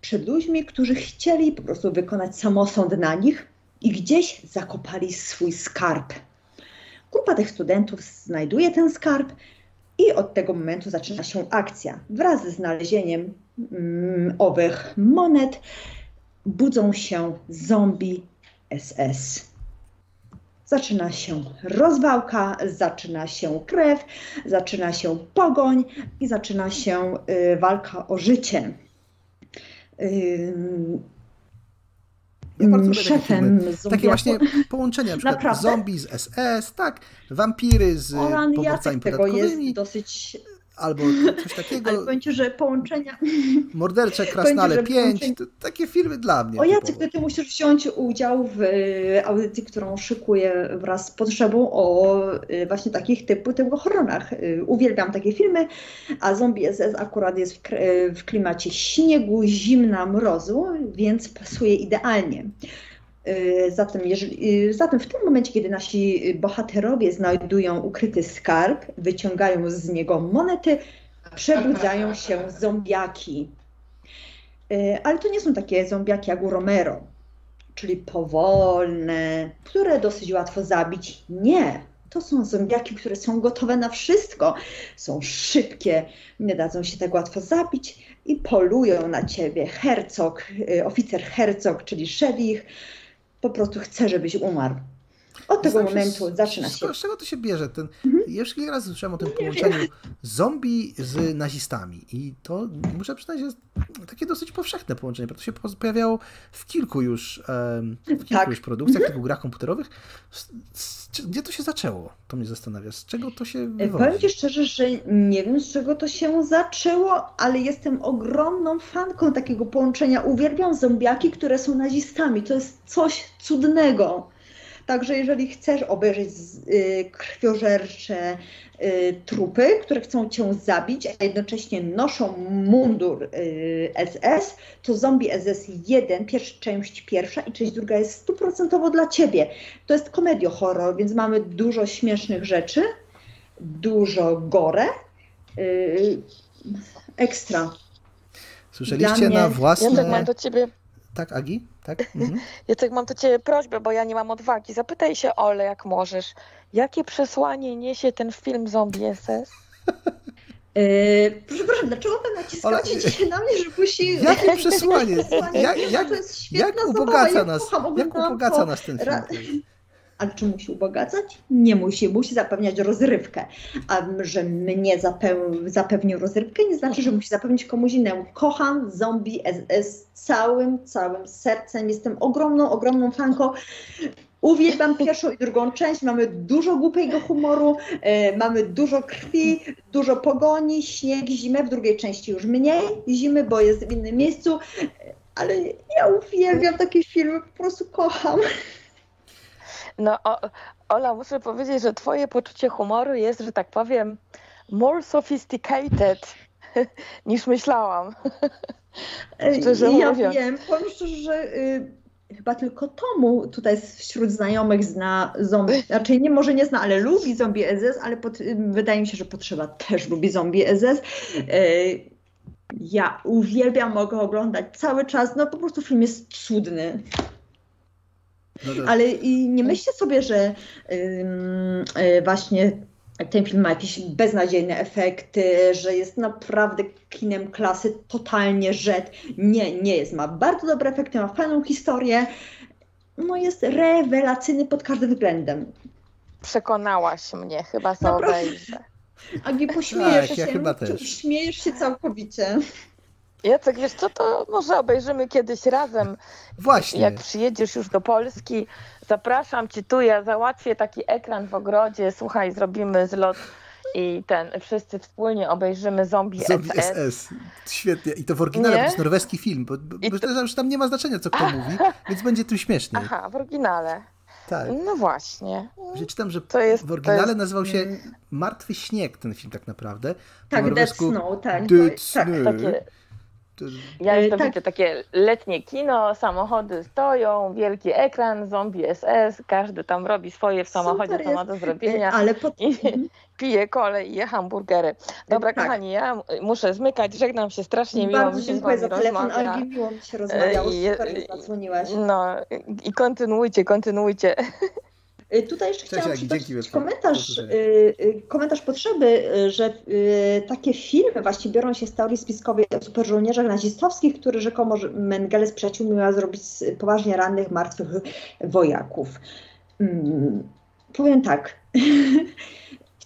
przed ludźmi, którzy chcieli po prostu wykonać samosąd na nich i gdzieś zakopali swój skarb. Grupa tych studentów znajduje ten skarb i od tego momentu zaczyna się akcja. Wraz ze znalezieniem mm, owych monet budzą się zombie SS. Zaczyna się rozwałka, zaczyna się krew, zaczyna się pogoń i zaczyna się y, walka o życie. Y, ja bardzo szefem takie, takie właśnie połączenia, na *laughs* przykład zombie z SS, tak, wampiry z poborcami podatkowymi. Tego jest dosyć albo coś takiego. *laughs* Ale powiem że połączenia... *laughs* Mordercze Krasnale 5, połączenia... takie filmy dla mnie. O Jacek, ty, ty musisz wziąć udział w y, audycji, którą szykuję wraz z potrzebą o y, właśnie takich typu, typu horrorach. Y, uwielbiam takie filmy, a Zombie SS akurat jest w klimacie śniegu, zimna, mrozu, więc pasuje idealnie. Y, zatem, jeżeli, y, zatem w tym momencie, kiedy nasi bohaterowie znajdują ukryty skarb, wyciągają z niego monety, przebudzają się zombiaki. Y, ale to nie są takie zombiaki jak u Romero, czyli powolne, które dosyć łatwo zabić. Nie, to są zombiaki, które są gotowe na wszystko. Są szybkie, nie dadzą się tak łatwo zabić i polują na ciebie. Hercog, oficer Hercog, czyli szewich, po prostu chce, żebyś umarł. Od tego momentu zaczyna się. Z czego to się bierze? Ten, mhm. Ja już kilka razy słyszałem o tym połączeniu zombie z nazistami i to muszę przyznać, jest takie dosyć powszechne połączenie, bo to się pojawiało w kilku już, w kilku tak. już produkcjach, mhm. tych grach komputerowych. Gdzie to się zaczęło? To mnie zastanawia. Z czego to się wywodzi? Powiem Ci szczerze, że nie wiem z czego to się zaczęło, ale jestem ogromną fanką takiego połączenia. Uwielbiam zombiaki, które są nazistami. To jest coś cudnego. Także jeżeli chcesz obejrzeć y, krwiożercze y, trupy, które chcą cię zabić, a jednocześnie noszą mundur SS, y, to Zombie SS 1, pierwsza część pierwsza i część druga jest stuprocentowo dla ciebie. To jest komedio horror, więc mamy dużo śmiesznych rzeczy, dużo gore, ekstra. Słyszeliście na własne... Jędrek, mam do ciebie tak, Agi? Tak? *laughs* Mhm. Jacek, mam do Ciebie prośbę, bo ja nie mam odwagi. Zapytaj się Ole, jak możesz. Jakie przesłanie niesie ten film Zombie SS? Yy, proszę, proszę, dlaczego wy naciskacie Ola, dzisiaj *laughs* na mnie, że musi... Jakie *laughs* przesłanie? jak, jak, jak ubogaca nas, jak ubogaca nas ten film? Ale czy musi ubogacać? Nie musi. Musi zapewniać rozrywkę. A że mnie zapewnił rozrywkę, nie znaczy, że musi zapewnić komuś innemu. Kocham zombie z całym, całym sercem. Jestem ogromną, ogromną fanką. Uwielbiam pierwszą i drugą część. Mamy dużo głupiego humoru, e, mamy dużo krwi, dużo pogoni, śnieg, zimę. W drugiej części już mniej zimy, bo jest w innym miejscu. Ale ja uwielbiam takie filmy, po prostu kocham. No, o, Ola, muszę powiedzieć, że twoje poczucie humoru jest, że tak powiem, more sophisticated *laughs* niż myślałam. Szczerze ja mówiąc. wiem, powiem szczerze, że y, chyba tylko Tomu tutaj wśród znajomych zna zombie, znaczy nie może nie zna, ale lubi zombie SS, ale pod, y, wydaje mi się, że potrzeba też lubi zombie SS. Y, ja uwielbiam, mogę oglądać cały czas, no po prostu film jest cudny. No Ale i nie myślcie sobie, że yy, właśnie ten film ma jakieś beznadziejne efekty, że jest naprawdę kinem klasy totalnie rzet. Nie, nie jest. Ma bardzo dobre efekty, ma fajną historię. No jest rewelacyjny pod każdym względem. Przekonałaś mnie, chyba no, obejrzę. Agi, pośmiejesz tak, się. Ja chyba też. Śmiejesz się całkowicie. Jacek, wiesz co, to może obejrzymy kiedyś razem. Właśnie. Jak przyjedziesz już do Polski, zapraszam cię tu, ja załatwię taki ekran w ogrodzie, słuchaj, zrobimy zlot i ten, wszyscy wspólnie obejrzymy Zombie, Zombie SS. SS. Świetnie. I to w oryginale, nie? to jest norweski film, bo, bo to... że tam nie ma znaczenia, co kto *laughs* mówi, więc będzie tu śmiesznie. Aha, w oryginale. Tak. No właśnie. Ja czytam, że to jest, w oryginale jest... nazywał się Martwy Śnieg ten film tak naprawdę. Tak, Dead Snow, tak. Dead tak, Snow. Takie ja już to tak. widzę, takie letnie kino, samochody stoją, wielki ekran, zombie SS, każdy tam robi swoje w samochodzie, co ma do zrobienia. Ale pod... I pije kole i je hamburgery. Dobra, tak. kochani, ja muszę zmykać, żegnam się strasznie miło Bardzo mi się dziękuję za telefon, ale miło mi się rozmawiało, super, że zadzwoniłaś. No i kontynuujcie, kontynuujcie. *laughs* Y, tutaj jeszcze Cześć, chciałam przytoczyć komentarz, y, y, komentarz potrzeby, że takie filmy właśnie biorą się z teorii spiskowej o superżołnierzach nazistowskich, które rzekomo Mengele z przyjaciółmi miała zrobić z poważnie rannych, martwych wojaków. Hmm, powiem tak. *laughs*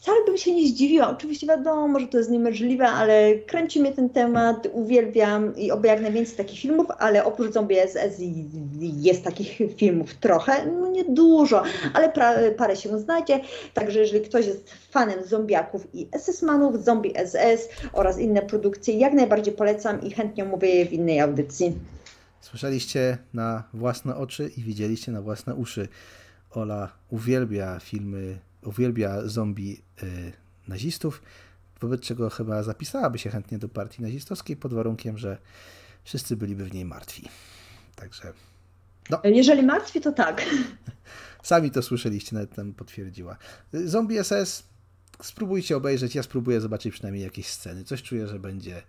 wcale bym się nie zdziwiła. Oczywiście wiadomo, że to jest niemożliwe, ale kręci mnie ten temat, uwielbiam i oby jak najwięcej takich filmów, ale oprócz Zombie SS jest takich filmów trochę, no nie dużo, ale pra, parę się znajdzie. Także jeżeli ktoś jest fanem zombiaków i SS-manów, Zombie SS oraz inne produkcje, jak najbardziej polecam i chętnie mówię je w innej audycji. Słyszeliście na własne oczy i widzieliście na własne uszy. Ola uwielbia filmy uwielbia zombie y, nazistów, wobec czego chyba zapisałaby się chętnie do partii nazistowskiej pod warunkiem, że wszyscy byliby w niej martwi. Także. No. Jeżeli martwi, to tak. *laughs* Sami to słyszeliście, nawet tam potwierdziła. Zombie SS spróbujcie obejrzeć, ja spróbuję zobaczyć przynajmniej jakieś sceny. Coś czuję, że będzie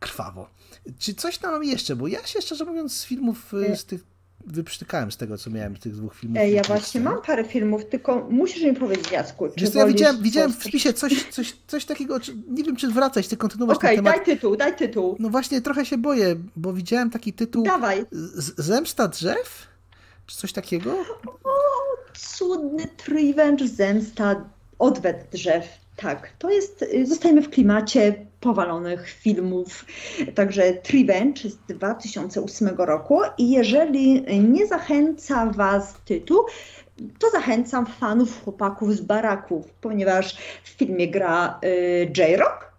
krwawo. Czy coś tam mam jeszcze? Bo ja się szczerze mówiąc z filmów y, z tych wyprztykałem z tego, co miałem tych dwóch filmów. Ja właśnie mam parę filmów, tylko musisz mi powiedzieć, Jacku, czy ja widziałem, widziałem w wpisie coś, coś, coś takiego, nie wiem, czy wracać, czy kontynuować okay, ten temat. daj tytuł, daj tytuł. No właśnie, trochę się boję, bo widziałem taki tytuł Dawaj. Zemsta drzew? Czy coś takiego? O, cudny Revenge, zemsta, odwet drzew. Tak, to jest, y, zostajemy w klimacie powalonych filmów. Także Revenge z 2008 roku i jeżeli nie zachęca Was tytuł, to zachęcam fanów chłopaków z baraków, ponieważ w filmie gra y, J-Rock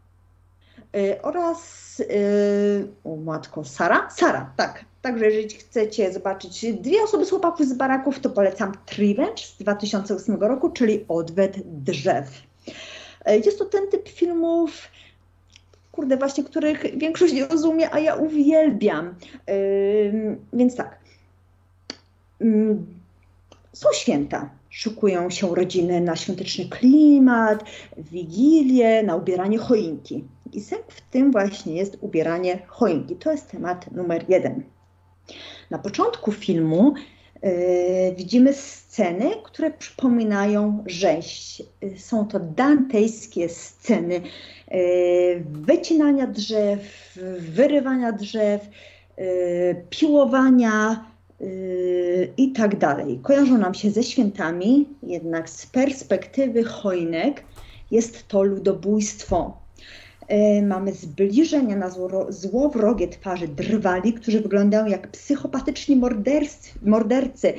y, oraz y, o matko, Sara? Sara, tak. Także jeżeli chcecie zobaczyć dwie osoby z chłopaków z baraków, to polecam Revenge z 2008 roku, czyli Odwet drzew. Y, jest to ten typ filmów, kurde, właśnie których większość nie rozumie, a ja uwielbiam. Więc tak. Są święta. Szykują się rodziny na świąteczny klimat, wigilię, na ubieranie choinki. I sęk w tym właśnie jest ubieranie choinki. To jest temat numer jeden. Na początku filmu widzimy sceny, które przypominają rzeź. Yy, są to dantejskie sceny yy, wycinania drzew, wyrywania drzew, piłowania, i tak dalej. Kojarzą nam się ze świętami, jednak z perspektywy choinek jest to ludobójstwo. Yy, mamy zbliżenia na zło, złowrogie twarzy drwali, którzy wyglądają jak psychopatyczni mordercy, mordercy.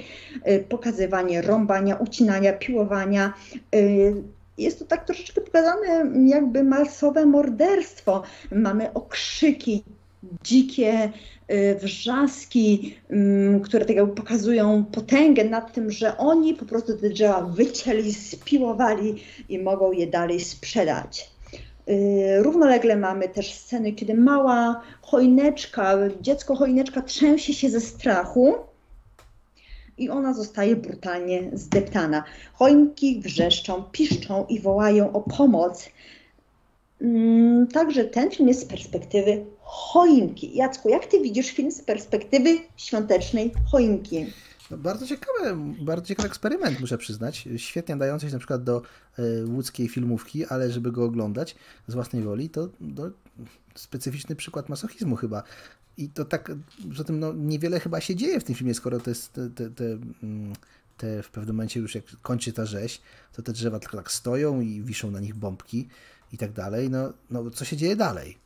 Yy, pokazywanie rąbania, ucinania, piłowania. Jest to tak troszeczkę pokazane jakby masowe morderstwo. Mamy okrzyki, dzikie wrzaski, mm, które tak jakby pokazują potęgę nad tym, że oni po prostu te drzewa wycięli, spiłowali i mogą je dalej sprzedać. Y, równolegle mamy też sceny, kiedy mała choineczka, dziecko choineczka trzęsie się ze strachu i ona zostaje brutalnie zdeptana. Choinki wrzeszczą, piszczą i wołają o pomoc. Mm, także ten film jest z perspektywy choinki. Jacku, jak ty widzisz film z perspektywy świątecznej choinki? No bardzo ciekawy, bardzo ciekawy eksperyment, muszę przyznać. Świetnie dający się na przykład do y, łódzkiej filmówki, ale żeby go oglądać z własnej woli, to, to specyficzny przykład masochizmu chyba. I to tak, że tym no, niewiele chyba się dzieje w tym filmie, skoro to jest te, te, te, mm, te w pewnym momencie już jak kończy ta rzeź, to te drzewa tylko tak stoją i wiszą na nich bombki i tak dalej. No, no co się dzieje dalej?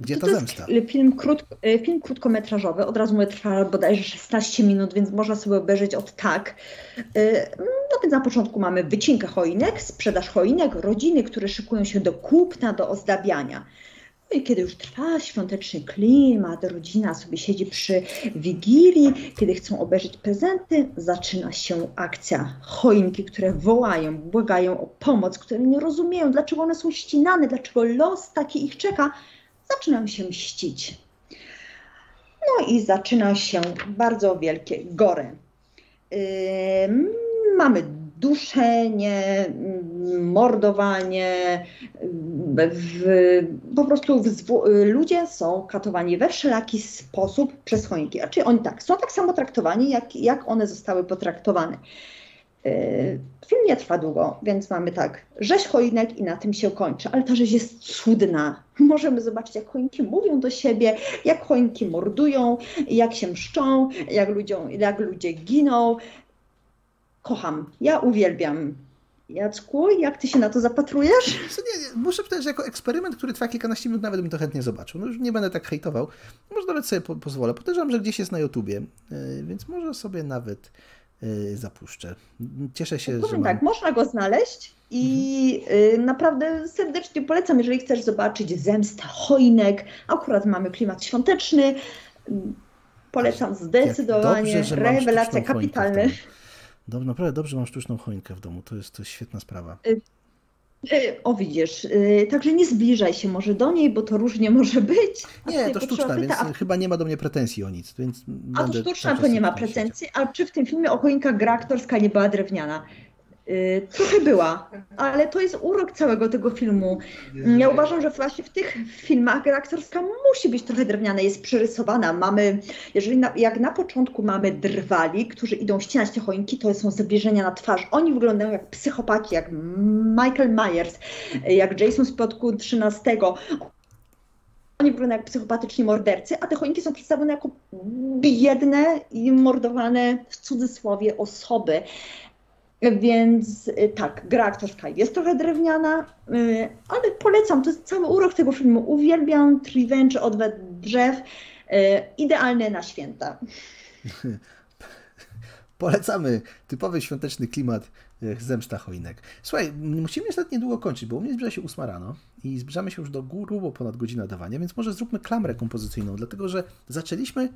Gdzie ta zemsta? Film, krót, e, film krótkometrażowy, od razu mówię, trwa bodajże 16 minut, więc można sobie obejrzeć od tak. E, no więc na początku mamy wycinkę choinek, sprzedaż choinek, rodziny, które szykują się do kupna, do ozdabiania. No i kiedy już trwa świąteczny klimat, rodzina sobie siedzi przy wigilii, kiedy chcą obejrzeć prezenty, zaczyna się akcja. Choinki, które wołają, błagają o pomoc, które nie rozumieją, dlaczego one są ścinane, dlaczego los taki ich czeka, zaczynają się mścić. No i zaczyna się bardzo wielkie gory. Yy, mamy duszenie, mordowanie, w, po prostu w, ludzie są katowani we wszelaki sposób przez choinki. Znaczy oni tak, są tak samo traktowani, jak, jak one zostały potraktowane. Yy, film nie trwa długo, więc mamy tak, rzeź choinek i na tym się kończy, ale ta rzeź jest cudna. Możemy zobaczyć, jak choinki mówią do siebie, jak choinki mordują, jak się mszczą, jak, ludziom, jak ludzie giną. Kocham, ja uwielbiam. Jacku, jak ty się na to zapatrujesz? Nie, nie, muszę powiedzieć, że jako eksperyment, który trwa kilkanaście minut, nawet bym to chętnie zobaczył. No już nie będę tak hejtował. Może nawet sobie po pozwolę. Podejrzewam, że gdzieś jest na YouTubie, yy, więc może sobie nawet Y, zapuszczę. Cieszę się, Powiem że. Mam... tak, można go znaleźć i mhm. naprawdę serdecznie polecam, jeżeli chcesz zobaczyć zemsta choinek. Akurat mamy klimat świąteczny. Polecam zdecydowanie. Dobrze, Rewelacja kapitalny. Dobrze, naprawdę dobrze mam sztuczną choinkę w domu. To jest, to jest świetna sprawa. Y, o widzisz, także nie zbliżaj się może do niej, bo to różnie *laughs* może być. Nie, to sztuczna, więc a... chyba nie ma do mnie pretensji o nic. Więc a to sztuczna to nie ma pretensji, a czy w tym filmie o choinka gra aktorska nie była drewniana? Y, trochę była, ale to jest urok całego tego filmu. Ja uważam, że właśnie w tych filmach gra aktorska musi być trochę drewniana, jest przerysowana. Mamy, jeżeli na, jak na początku mamy drwali, którzy idą ścinać te choinki, to są zbliżenia na twarz. Oni wyglądają jak psychopaci, jak Michael Myers, jak Jason z Piotku 13 oni wyglądają jak psychopatyczni mordercy, a te choinki są przedstawione jako biedne i mordowane w cudzysłowie osoby. Więc y, tak, gra aktorska jest trochę drewniana, y, ale polecam, to jest cały urok tego filmu. Uwielbiam Revenge od drzew, y, idealne na święta. *laughs* Polecamy typowy świąteczny klimat zemsta choinek. Słuchaj, musimy niestety niedługo kończyć, bo u mnie zbliża się 8 rano i zbliżamy się już do góry, bo ponad godzina dawania, więc może zróbmy klamrę kompozycyjną, dlatego że zaczęliśmy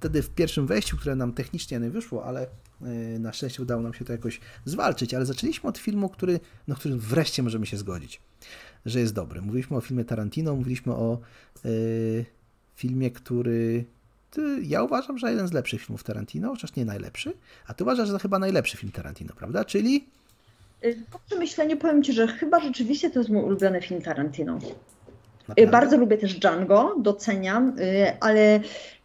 wtedy w pierwszym wejściu, które nam technicznie nie wyszło, ale e, na szczęście udało nam się to jakoś zwalczyć, ale zaczęliśmy od filmu, który, na którym wreszcie możemy się zgodzić, że jest dobry. Mówiliśmy o filmie Tarantino, mówiliśmy o yy, filmie, który ja uważam, że jeden z lepszych filmów Tarantino, chociaż nie najlepszy, a ty uważasz, że to chyba najlepszy film Tarantino, prawda? Czyli y, po przemyśleniu powiem Ci, że chyba rzeczywiście to jest mój ulubiony film Tarantino. Naprawdę? Bardzo lubię też Django, doceniam, y, ale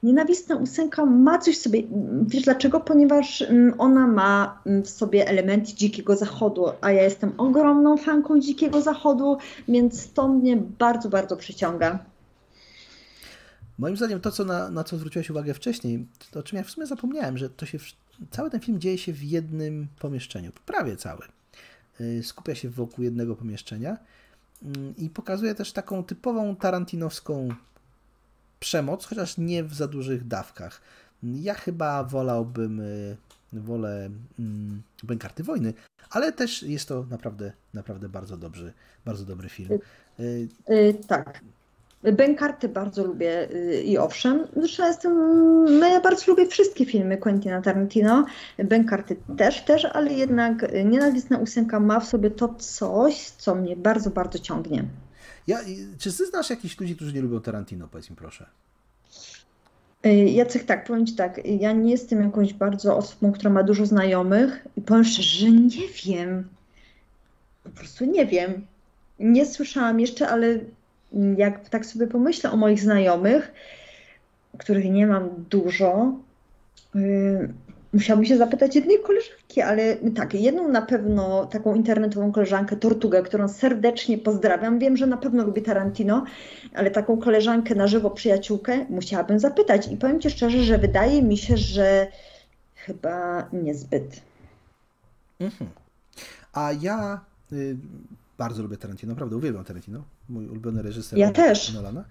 Nienawistna ósemka ma coś w sobie. Wiesz dlaczego? Ponieważ mm, ona ma mm, w sobie element dzikiego zachodu, a ja jestem ogromną fanką dzikiego zachodu, więc to mnie bardzo, bardzo przyciąga. Moim zdaniem to, co na, na co zwróciłeś uwagę wcześniej, to o czym ja w sumie zapomniałem, że to się, cały ten film dzieje się w jednym pomieszczeniu, prawie cały. Y, skupia się wokół jednego pomieszczenia Mm, i pokazuje też taką typową tarantinowską przemoc, chociaż nie w za dużych dawkach. Ja chyba wolałbym, y, wolę mm, Bękarty Wojny, ale też jest to naprawdę, naprawdę bardzo dobry, bardzo dobry film. Yy, tak. Bękarty bardzo lubię y, i owszem, zresztą jestem, no ja bardzo lubię wszystkie filmy Quentina Tarantino, Bękarty też, też, ale jednak Nienawistna ósemka ma w sobie to coś, co mnie bardzo, bardzo ciągnie. Ja, czy ty znasz jakichś ludzi, którzy nie lubią Tarantino, powiedz mi proszę? Y, Jacek, tak, powiem Ci tak, ja nie jestem jakąś bardzo osobą, która ma dużo znajomych i powiem szczerze, że nie wiem, po prostu nie wiem. Nie słyszałam jeszcze, ale jak tak sobie pomyślę o moich znajomych, których nie mam dużo, yy, musiałabym się zapytać jednej koleżanki, ale tak, jedną na pewno taką internetową koleżankę, Tortugę, którą serdecznie pozdrawiam. Wiem, że na pewno lubi Tarantino, ale taką koleżankę na żywo, przyjaciółkę, musiałabym zapytać. I powiem Ci szczerze, że wydaje mi się, że chyba niezbyt. Mhm. A ja y, bardzo lubię Tarantino, naprawdę uwielbiam Tarantino. Mój ulubiony reżyser ja też. Nolana.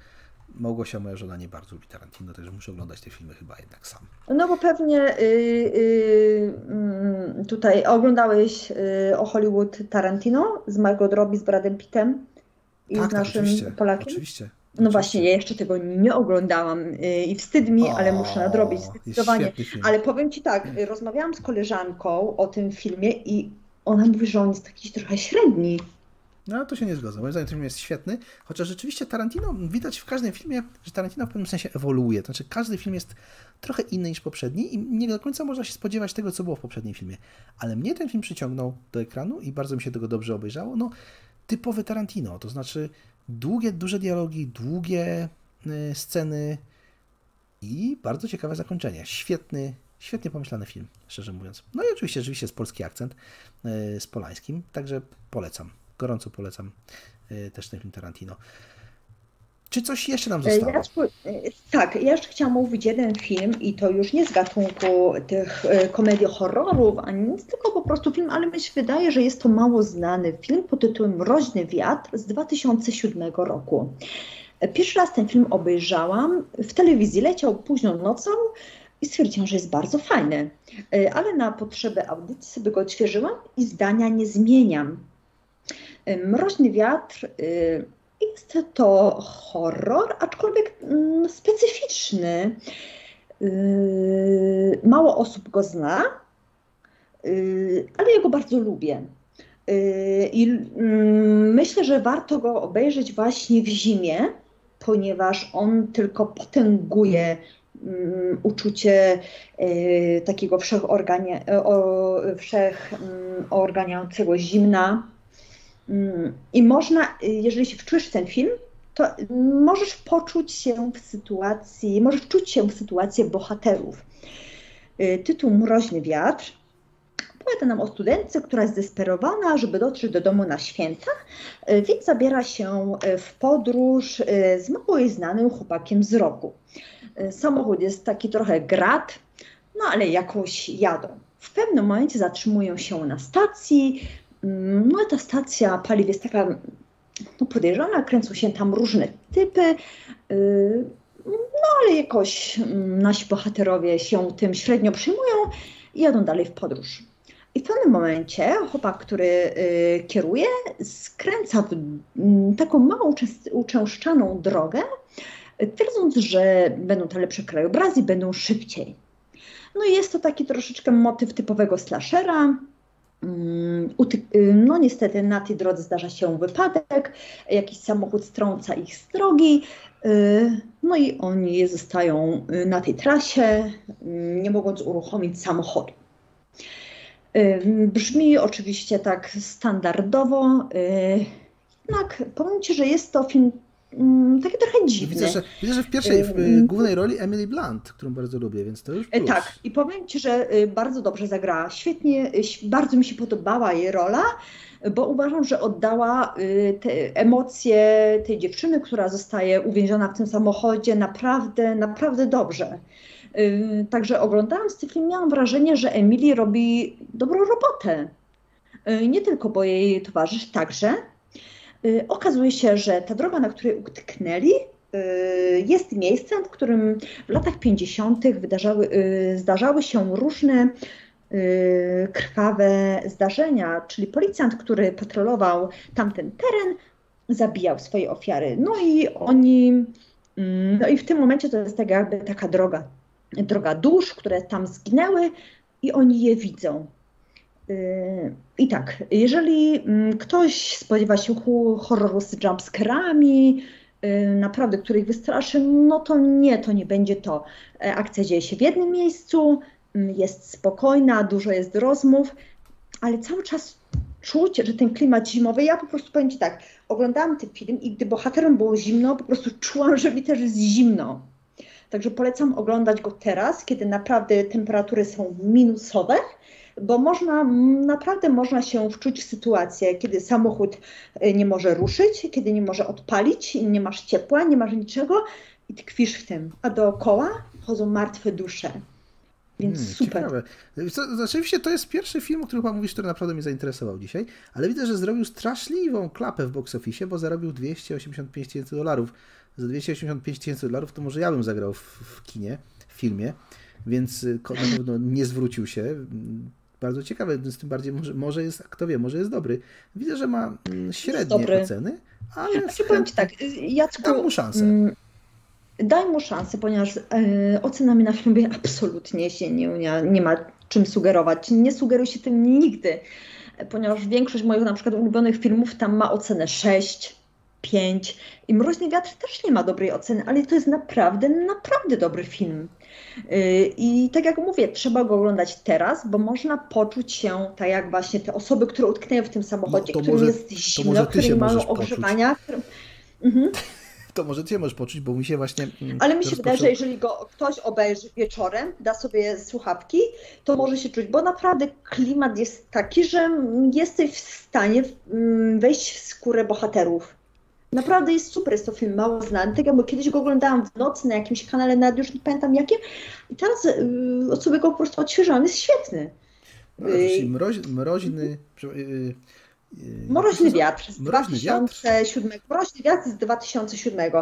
Małgosia, moja żona, nie bardzo lubi Tarantino, także muszę oglądać te filmy chyba jednak sam. No bo pewnie yy, yy, tutaj oglądałeś yy, o Hollywood Tarantino z Margot Robbie, z Bradem Pittem i tak, z tak, naszym oczywiście, Polakiem? Oczywiście. No właśnie, ja jeszcze tego nie oglądałam y, i wstyd mi, o, ale muszę nadrobić zdecydowanie. Ale powiem Ci tak, rozmawiałam z koleżanką o tym filmie i ona mówi, że on jest taki trochę średni. No, to się nie zgodzę. Moim zdaniem ten film jest świetny, chociaż rzeczywiście Tarantino, widać w każdym filmie, że Tarantino w pewnym sensie ewoluuje. To znaczy, każdy film jest trochę inny niż poprzedni i nie do końca można się spodziewać tego, co było w poprzednim filmie. Ale mnie ten film przyciągnął do ekranu i bardzo mi się tego dobrze obejrzało. No, typowy Tarantino, to znaczy długie, duże dialogi, długie y, sceny i bardzo ciekawe zakończenie. Świetny, świetnie pomyślany film, szczerze mówiąc. No i oczywiście, rzeczywiście jest polski akcent y, z polańskim, także polecam gorąco polecam y, też ten film Tarantino. Czy coś jeszcze nam zostało? Ja, y, tak, ja jeszcze chciałam mówić jeden film i to już nie z gatunku tych y, komedii horrorów, ani nic, tylko po prostu film, ale mi się wydaje, że jest to mało znany film pod tytułem Mroźny wiatr z 2007 roku. Pierwszy raz ten film obejrzałam, w telewizji leciał późną nocą i stwierdziłam, że jest bardzo fajny, ale na potrzeby audycji sobie go odświeżyłam i zdania nie zmieniam. Mroźny wiatr y, jest to horror, aczkolwiek mm, specyficzny. Y, mało osób go zna, y, ale ja go bardzo lubię. I mm, myślę, że warto go obejrzeć właśnie w zimie, ponieważ on tylko potęguje mm, uczucie takiego wszechorganiającego zimna i można, jeżeli się wczujesz w ten film, to możesz poczuć się w sytuacji, możesz czuć się w sytuacji bohaterów. Y, tytuł Mroźny wiatr Opowiada nam o studentce, która jest zdesperowana, żeby dotrzeć do domu na święta, więc zabiera się w podróż z mało jej znanym chłopakiem z roku. Samochód jest taki trochę grat, no ale jakoś jadą. W pewnym momencie zatrzymują się na stacji. No ta stacja paliw jest taka no podejrzana, kręcą się tam różne typy. Y, no ale jakoś mm, nasi bohaterowie się tym średnio przyjmują i jadą dalej w podróż. I w pewnym momencie chłopak, który y, kieruje, skręca w mm, taką małą, uczęszczaną drogę, twierdząc, że będą to lepsze krajobrazy, będą szybciej. No i jest to taki troszeczkę motyw typowego slashera. Mm, y, no niestety na tej drodze zdarza się wypadek, jakiś samochód strąca ich z drogi, y, no i oni zostają y, na tej trasie, nie mogąc uruchomić samochodu. Brzmi oczywiście tak standardowo, jednak powiem Ci, że jest to film takie trochę dziwne. Widzę, że, widzę, że w pierwszej, w y, głównej roli Emily Blunt, którą bardzo lubię, więc to już plus. Tak, i powiem Ci, że y, bardzo dobrze zagrała. Świetnie, y, bardzo mi się podobała jej rola, bo uważam, że oddała te emocje tej dziewczyny, która zostaje uwięziona w tym samochodzie naprawdę, naprawdę dobrze. Także oglądając ten film miałam wrażenie, że Emily robi dobrą robotę. Nie tylko, bo jej towarzysz także, okazuje się, że ta droga, na której utknęli, y, jest miejscem, w którym w latach 50. Wydarzały, y, zdarzały się różne krwawe zdarzenia, czyli policjant, który patrolował tamten teren, zabijał swoje ofiary. No i oni, mm, no i w tym momencie to jest tak jakby taka droga, droga dusz, które tam zginęły i oni je widzą. I tak, jeżeli mm, ktoś spodziewa się horroru z jumpscarami, yy, naprawdę, których wystraszy, no to nie, to nie będzie to. E, akcja dzieje się w jednym miejscu, mm, jest spokojna, dużo jest rozmów, ale cały czas czuć, że ten klimat zimowy, ja po prostu powiem Ci tak, oglądałam ten film i gdy bohaterom było zimno, po prostu czułam, że mi też jest zimno. Także polecam oglądać go teraz, kiedy naprawdę temperatury są minusowe, bo można, naprawdę można się wczuć w sytuację, kiedy samochód e, nie może ruszyć, kiedy nie może odpalić, nie masz ciepła, nie masz niczego i tkwisz w tym, a dookoła chodzą martwe dusze. Więc hmm, super. Ciekawe. Rzeczywiście to jest pierwszy film, o którym chyba mówisz, który naprawdę mnie zainteresował dzisiaj, ale widzę, że zrobił straszliwą klapę w box office, bo zarobił 285 tysięcy dolarów. Za 285 tysięcy dolarów to może ja bym zagrał w, w kinie, w filmie, więc y, na pewno nie zwrócił się bardzo ciekawe, z tym bardziej może, może jest, kto wie, może jest dobry. Widzę, że ma mm, średnie dobry. oceny, ale znaczy, powiem Ci tak, Jacku, dam mu szansę. Mm, daj mu szansę, ponieważ e, ocenami na filmie *laughs* absolutnie się nie, nie, nie ma czym sugerować. Nie sugeruj się tym nigdy, ponieważ większość moich na przykład ulubionych filmów tam ma ocenę 6, 5 i Mroźny Wiatr też nie ma dobrej oceny, ale to jest naprawdę, naprawdę dobry film. Y, I tak jak mówię, trzeba go oglądać teraz, bo można poczuć się tak jak właśnie te osoby, które utknęły w tym samochodzie, no którym jest zimno, które mają ogrzewania. Którym... Mhm. *laughs* To może ty możesz poczuć, bo mi się właśnie. Mm, Ale mi się wydaje, że jeżeli go ktoś obejrzy wieczorem, da sobie słuchawki, to może się czuć, bo naprawdę klimat jest taki, że jesteś w stanie mm, wejść w skórę bohaterów. Naprawdę jest super, jest to film mało znany. Tak jakby kiedyś go oglądałam w nocy na jakimś kanale, nawet już nie pamiętam jakim. I teraz y, sobie go po prostu odświeżam, jest świetny. No, y, mroź, mroźny... Y, y, Mroźny wiatr z Mroźny 2007. Wiatr? Mroźny wiatr z 2007.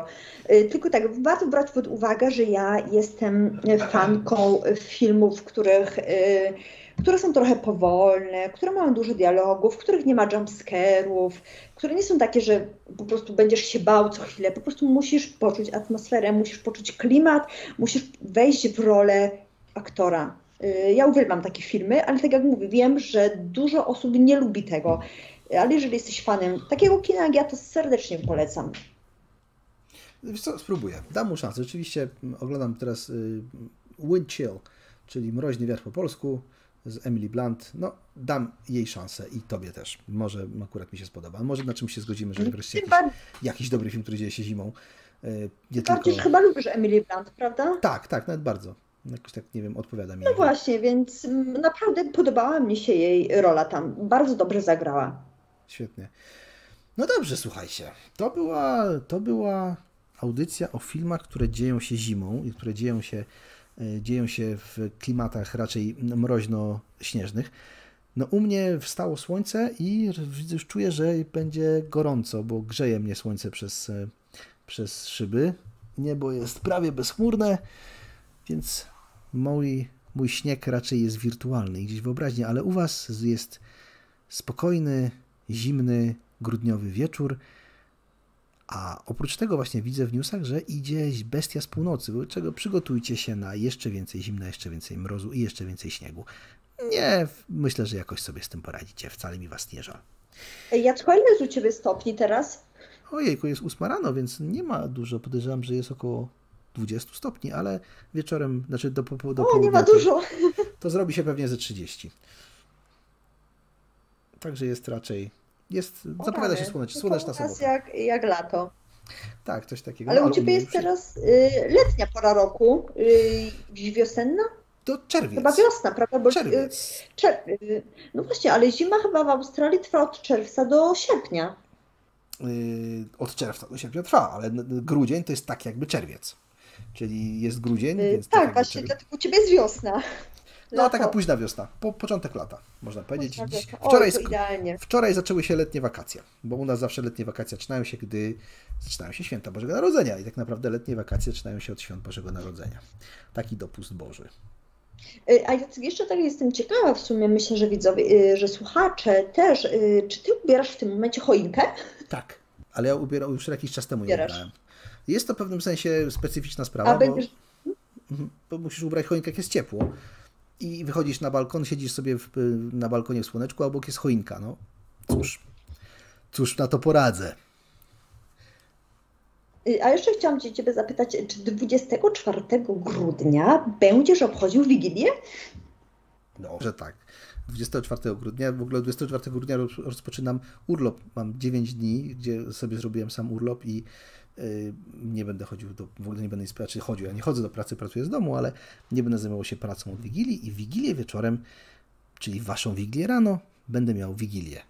Y, tylko tak, warto brać pod uwagę, że ja jestem fanką filmów, w których które są trochę powolne, które mają dużo dialogów, w których nie ma jumpscarów, które nie są takie, że po prostu będziesz się bał co chwilę, po prostu musisz poczuć atmosferę, musisz poczuć klimat, musisz wejść w rolę aktora. Y, ja uwielbiam takie filmy, ale tak jak mówię, wiem, że dużo osób nie lubi tego, ale jeżeli jesteś fanem takiego kina jak ja, to serdecznie polecam. Wiesz co, spróbuję. Dam mu szansę. Oczywiście oglądam teraz y, Wind Chill, czyli Mroźny Wiatr po polsku z Emily Blunt. No, dam jej szansę i tobie też. Może akurat mi się spodoba. Może na czymś się zgodzimy, że wreszcie jakiś, jakiś dobry film, który dzieje się zimą. E, nie Bardziej tylko... chyba lubisz Emily Blunt, prawda? Tak, tak, nawet bardzo. Jakoś tak, nie wiem, odpowiada mi. No właśnie, więc naprawdę podobała mi się jej rola tam. Bardzo dobrze zagrała. Świetnie. No dobrze, słuchajcie. To była, to była audycja o filmach, które dzieją się zimą i które dzieją się, dzieją się w klimatach raczej mroźno-śnieżnych. No u mnie wstało słońce i już czuję, że będzie gorąco, bo grzeje mnie słońce przez, e, przez szyby. Niebo jest prawie bezchmurne, więc mój, mój śnieg raczej jest wirtualny gdzieś wyobraźnie, ale u Was jest spokojny, zimny, grudniowy wieczór. A oprócz tego właśnie widzę w newsach, że idzie bestia z północy, czego przygotujcie się na jeszcze więcej zimna, jeszcze więcej mrozu i jeszcze więcej śniegu. Nie, myślę, że jakoś sobie z tym poradzicie. Wcale mi was nie żal. Jacko, ile jest u Ciebie stopni teraz? Ojejku, jest ósma rano, więc nie ma dużo. Podejrzewam, że jest około 20 stopni, ale wieczorem, znaczy do, do, do O, nie ma dużo. To, to zrobi się pewnie ze 30. Także jest raczej, jest, o, zapowiada się słonecz, słoneczna sobota. Jak, jak lato. Tak, coś takiego. Ale no, u Ciebie jest teraz y, letnia pora roku, y, wiosenna? To czerwiec. Chyba wiosna, prawda? Bo, czerwiec. Czer y, no właśnie, ale zima chyba w Australii trwa od czerwca do sierpnia. Yy, od czerwca do sierpnia trwa, ale grudzień to jest tak jakby czerwiec. Czyli jest grudzień, yy, więc. Tak, tak właśnie, dlatego u Ciebie jest wiosna. No, taka późna wiosna, po, początek lata, można powiedzieć. Dziś, wczoraj, Oj, wczoraj zaczęły się letnie wakacje, bo u nas zawsze letnie wakacje zaczynają się, gdy zaczynają się święta Bożego Narodzenia i tak naprawdę letnie wakacje zaczynają się od świąt Bożego Narodzenia. Taki dopust Boży. Y, a jeszcze tak jestem ciekawa w sumie, myślę, że widzowie, y, że słuchacze też, y, czy ty ubierasz w tym momencie choinkę? Tak, ale ja ubieram już jakiś czas temu Ubierasz. nie ubrałem. Jest to w pewnym sensie specyficzna sprawa, bo, mhm, bo musisz ubrać choinkę, jak jest ciepło i wychodzisz na balkon, siedzisz sobie w, na balkonie w słoneczku, a obok jest choinka. No cóż, cóż na to poradzę. A jeszcze chciałam Cię Ciebie zapytać, czy 24 grudnia będziesz obchodził Wigilię? No, że tak. 24 grudnia, w ogóle 24 grudnia rozpoczynam urlop. Mam 9 dni, gdzie sobie zrobiłem sam urlop i nie będę chodził do, w ogóle nie będę pracy chodził. Ja nie chodzę do pracy, pracuję z domu, ale nie będę zajmował się pracą od Wigilii i Wigilię wieczorem, czyli waszą Wigilię rano, będę miał Wigilię.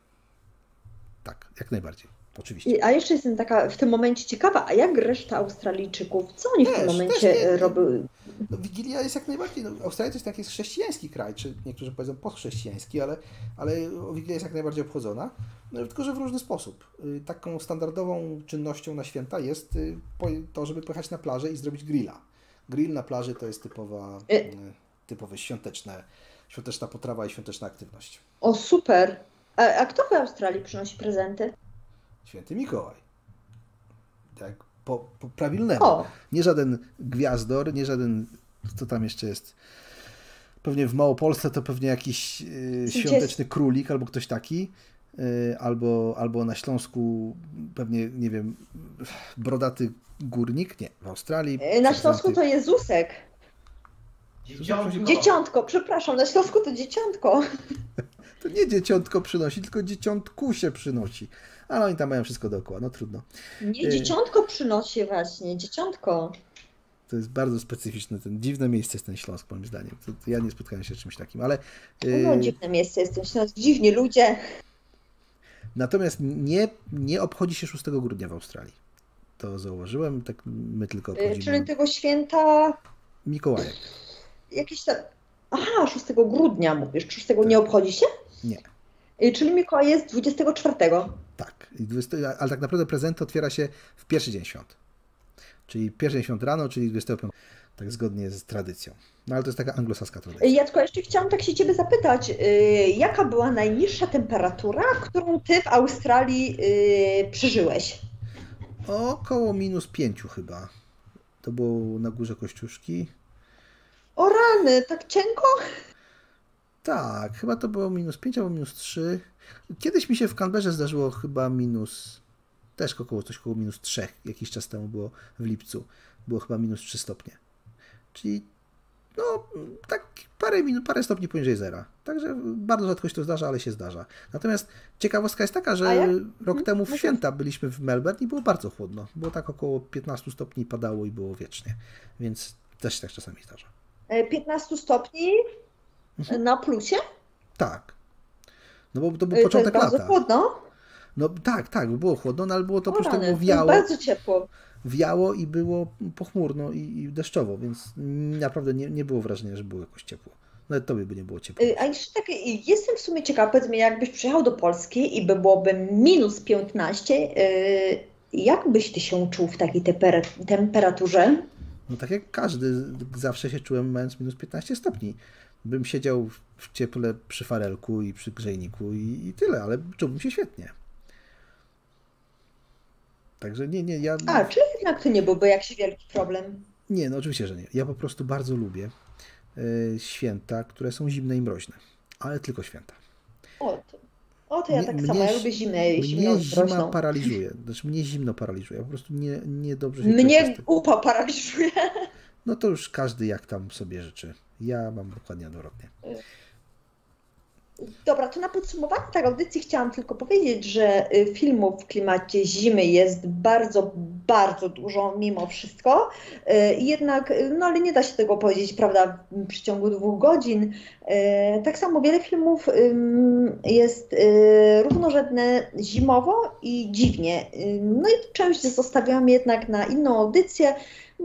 Tak, jak najbardziej. Oczywiście. A jeszcze jestem taka w tym momencie ciekawa, a jak reszta Australijczyków, co oni też, w tym momencie robią? No, Wigilia jest jak najbardziej, no, Australia to jest taki chrześcijański kraj, czy niektórzy powiedzą postchrześcijański, ale, ale Wigilia jest jak najbardziej obchodzona, no, tylko że w różny sposób. Y, taką standardową czynnością na święta jest y, to, żeby pojechać na plażę i zrobić grilla. Grill na plaży to jest typowa, y typowe świąteczne, świąteczna potrawa i świąteczna aktywność. O, super! A, a kto w Australii przynosi prezenty? Święty Mikołaj. Tak, po, po prawilnemu. O. Nie żaden gwiazdor, nie żaden, co tam jeszcze jest. Pewnie w Małopolsce to pewnie jakiś yy, świąteczny królik albo ktoś taki. Yy, albo, albo na Śląsku pewnie, nie wiem, brodaty górnik. Nie, w Australii. Yy, na Śląsku to Jezusek. Dzieciątko. dzieciątko, przepraszam, na Śląsku to dzieciątko. *laughs* To nie dzieciątko przynosi, tylko dzieciątku się przynosi. Ale oni tam mają wszystko dookoła, no trudno. Nie, y, dzieciątko przynosi właśnie, dzieciątko. To jest bardzo specyficzne, ten dziwne miejsce jest ten Śląsk, moim zdaniem. To, to ja nie spotkałem się z czymś takim, ale... No, dziwne miejsce jest ten Śląsk, dziwni ludzie. Natomiast nie, nie obchodzi się 6 grudnia w Australii. To zauważyłem, tak my tylko y, obchodzimy. Czyli tego święta... Mikołajek. Jakieś tam... Aha, 6 grudnia mówisz. 6 tak. nie obchodzi się? Nie. Y, czyli Mikołaj jest 24. Tak, ale tak naprawdę prezent otwiera się w pierwszy dzień świąt. Czyli pierwszy dzień świąt rano, czyli 25. Tak zgodnie z tradycją. No ale to jest taka anglosaska tradycja. Jacko, jeszcze chciałam tak się Ciebie zapytać, yy, jaka była najniższa temperatura, którą Ty w Australii yy, przeżyłeś? Około minus pięciu chyba. To było na górze Kościuszki. O rany, tak cienko? Tak, chyba to było minus 5 albo minus 3. Kiedyś mi się w Canberrze zdarzyło chyba minus, też około coś około minus 3, jakiś czas temu było w lipcu. Było chyba minus 3 stopnie. Czyli no, tak parę, minut, parę stopni poniżej zera. Także bardzo rzadko się to zdarza, ale się zdarza. Natomiast ciekawostka jest taka, że rok mhm. temu w święta byliśmy w Melbourne i było bardzo chłodno. Było tak około 15 stopni, padało i było wiecznie. Więc też tak czasami zdarza. 15 stopni mhm. na plusie? Tak. No bo to był to początek jest bardzo lata. chłodno? No tak, tak, było chłodno, no ale było to oprócz tego wiało. bardzo ciepło. Wiało i było pochmurno i, i deszczowo, więc naprawdę nie, nie było wrażenia, że było jakoś ciepło. Nawet tobie by nie było ciepło. A jeszcze tak, jestem w sumie ciekawa, powiedz mi, jakbyś przyjechał do Polski i by byłoby minus 15, y, jak byś ty się czuł w takiej temperaturze? No tak jak każdy, zawsze się czułem mając minus 15 stopni. Bym siedział w cieple przy farelku i przy grzejniku i, i tyle, ale czułbym się świetnie. Także nie, nie, ja... A, czy jednak to nie byłby jakiś wielki problem? Nie, no oczywiście, że nie. Ja po prostu bardzo lubię y, święta, które są zimne i mroźne. Ale tylko święta. O, to, o, to ja mnie, tak samo, ja lubię zimę i Mnie zima paraliżuje. Znaczy mnie zimno paraliżuje. Ja po prostu nie, nie dobrze się Mnie upa paraliżuje. No to już każdy jak tam sobie życzy. Ja mam dokładnie odwrotnie. Dobra, to na podsumowanie tak audycji chciałam tylko powiedzieć, że y, filmów w klimacie zimy jest bardzo, bardzo dużo mimo wszystko. Y, jednak, y, no ale nie da się tego powiedzieć, prawda, w przeciągu dwóch godzin. Tak samo wiele filmów jest równorzędne zimowo i dziwnie. No i część zostawiłam jednak na inną audycję.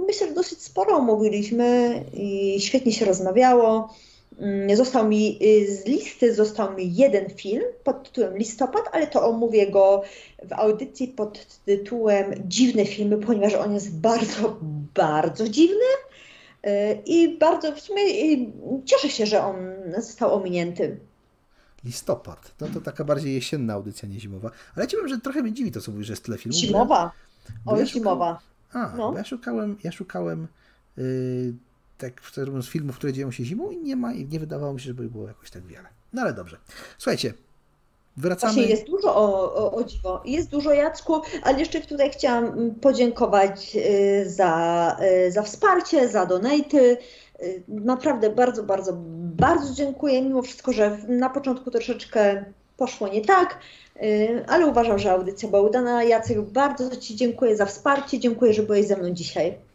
Myślę, że dosyć sporo omówiliśmy i świetnie się rozmawiało. Mm, został mi y, z listy został mi jeden film pod tytułem Listopad, ale to omówię go w audycji pod tytułem Dziwne filmy, ponieważ on jest bardzo, bardzo dziwny y, i bardzo w sumie y, cieszę się, że on został ominięty. Listopad. No to taka bardziej jesienna audycja, nie zimowa. Ale ja ci powiem, że trochę mnie dziwi to, co mówisz, że jest tyle filmów. Zimowa. Oj, ja zimowa. A, no. ja szukałem, ja szukałem yy, tak z filmów, które dzieją się zimą i nie ma, i nie wydawało mi się, żeby było jakoś tak wiele. No ale dobrze. Słuchajcie, wracamy. Właśnie jest dużo o, o, o dziwo. Jest dużo Jacku, ale jeszcze tutaj chciałam mm, podziękować y, za, y, za wsparcie, za donaty. Y, naprawdę bardzo, bardzo, bardzo dziękuję, mimo wszystko, że na początku troszeczkę poszło nie tak, ale uważam, że audycja była udana. Jacek, bardzo Ci dziękuję za wsparcie, dziękuję, że byłeś ze mną dzisiaj.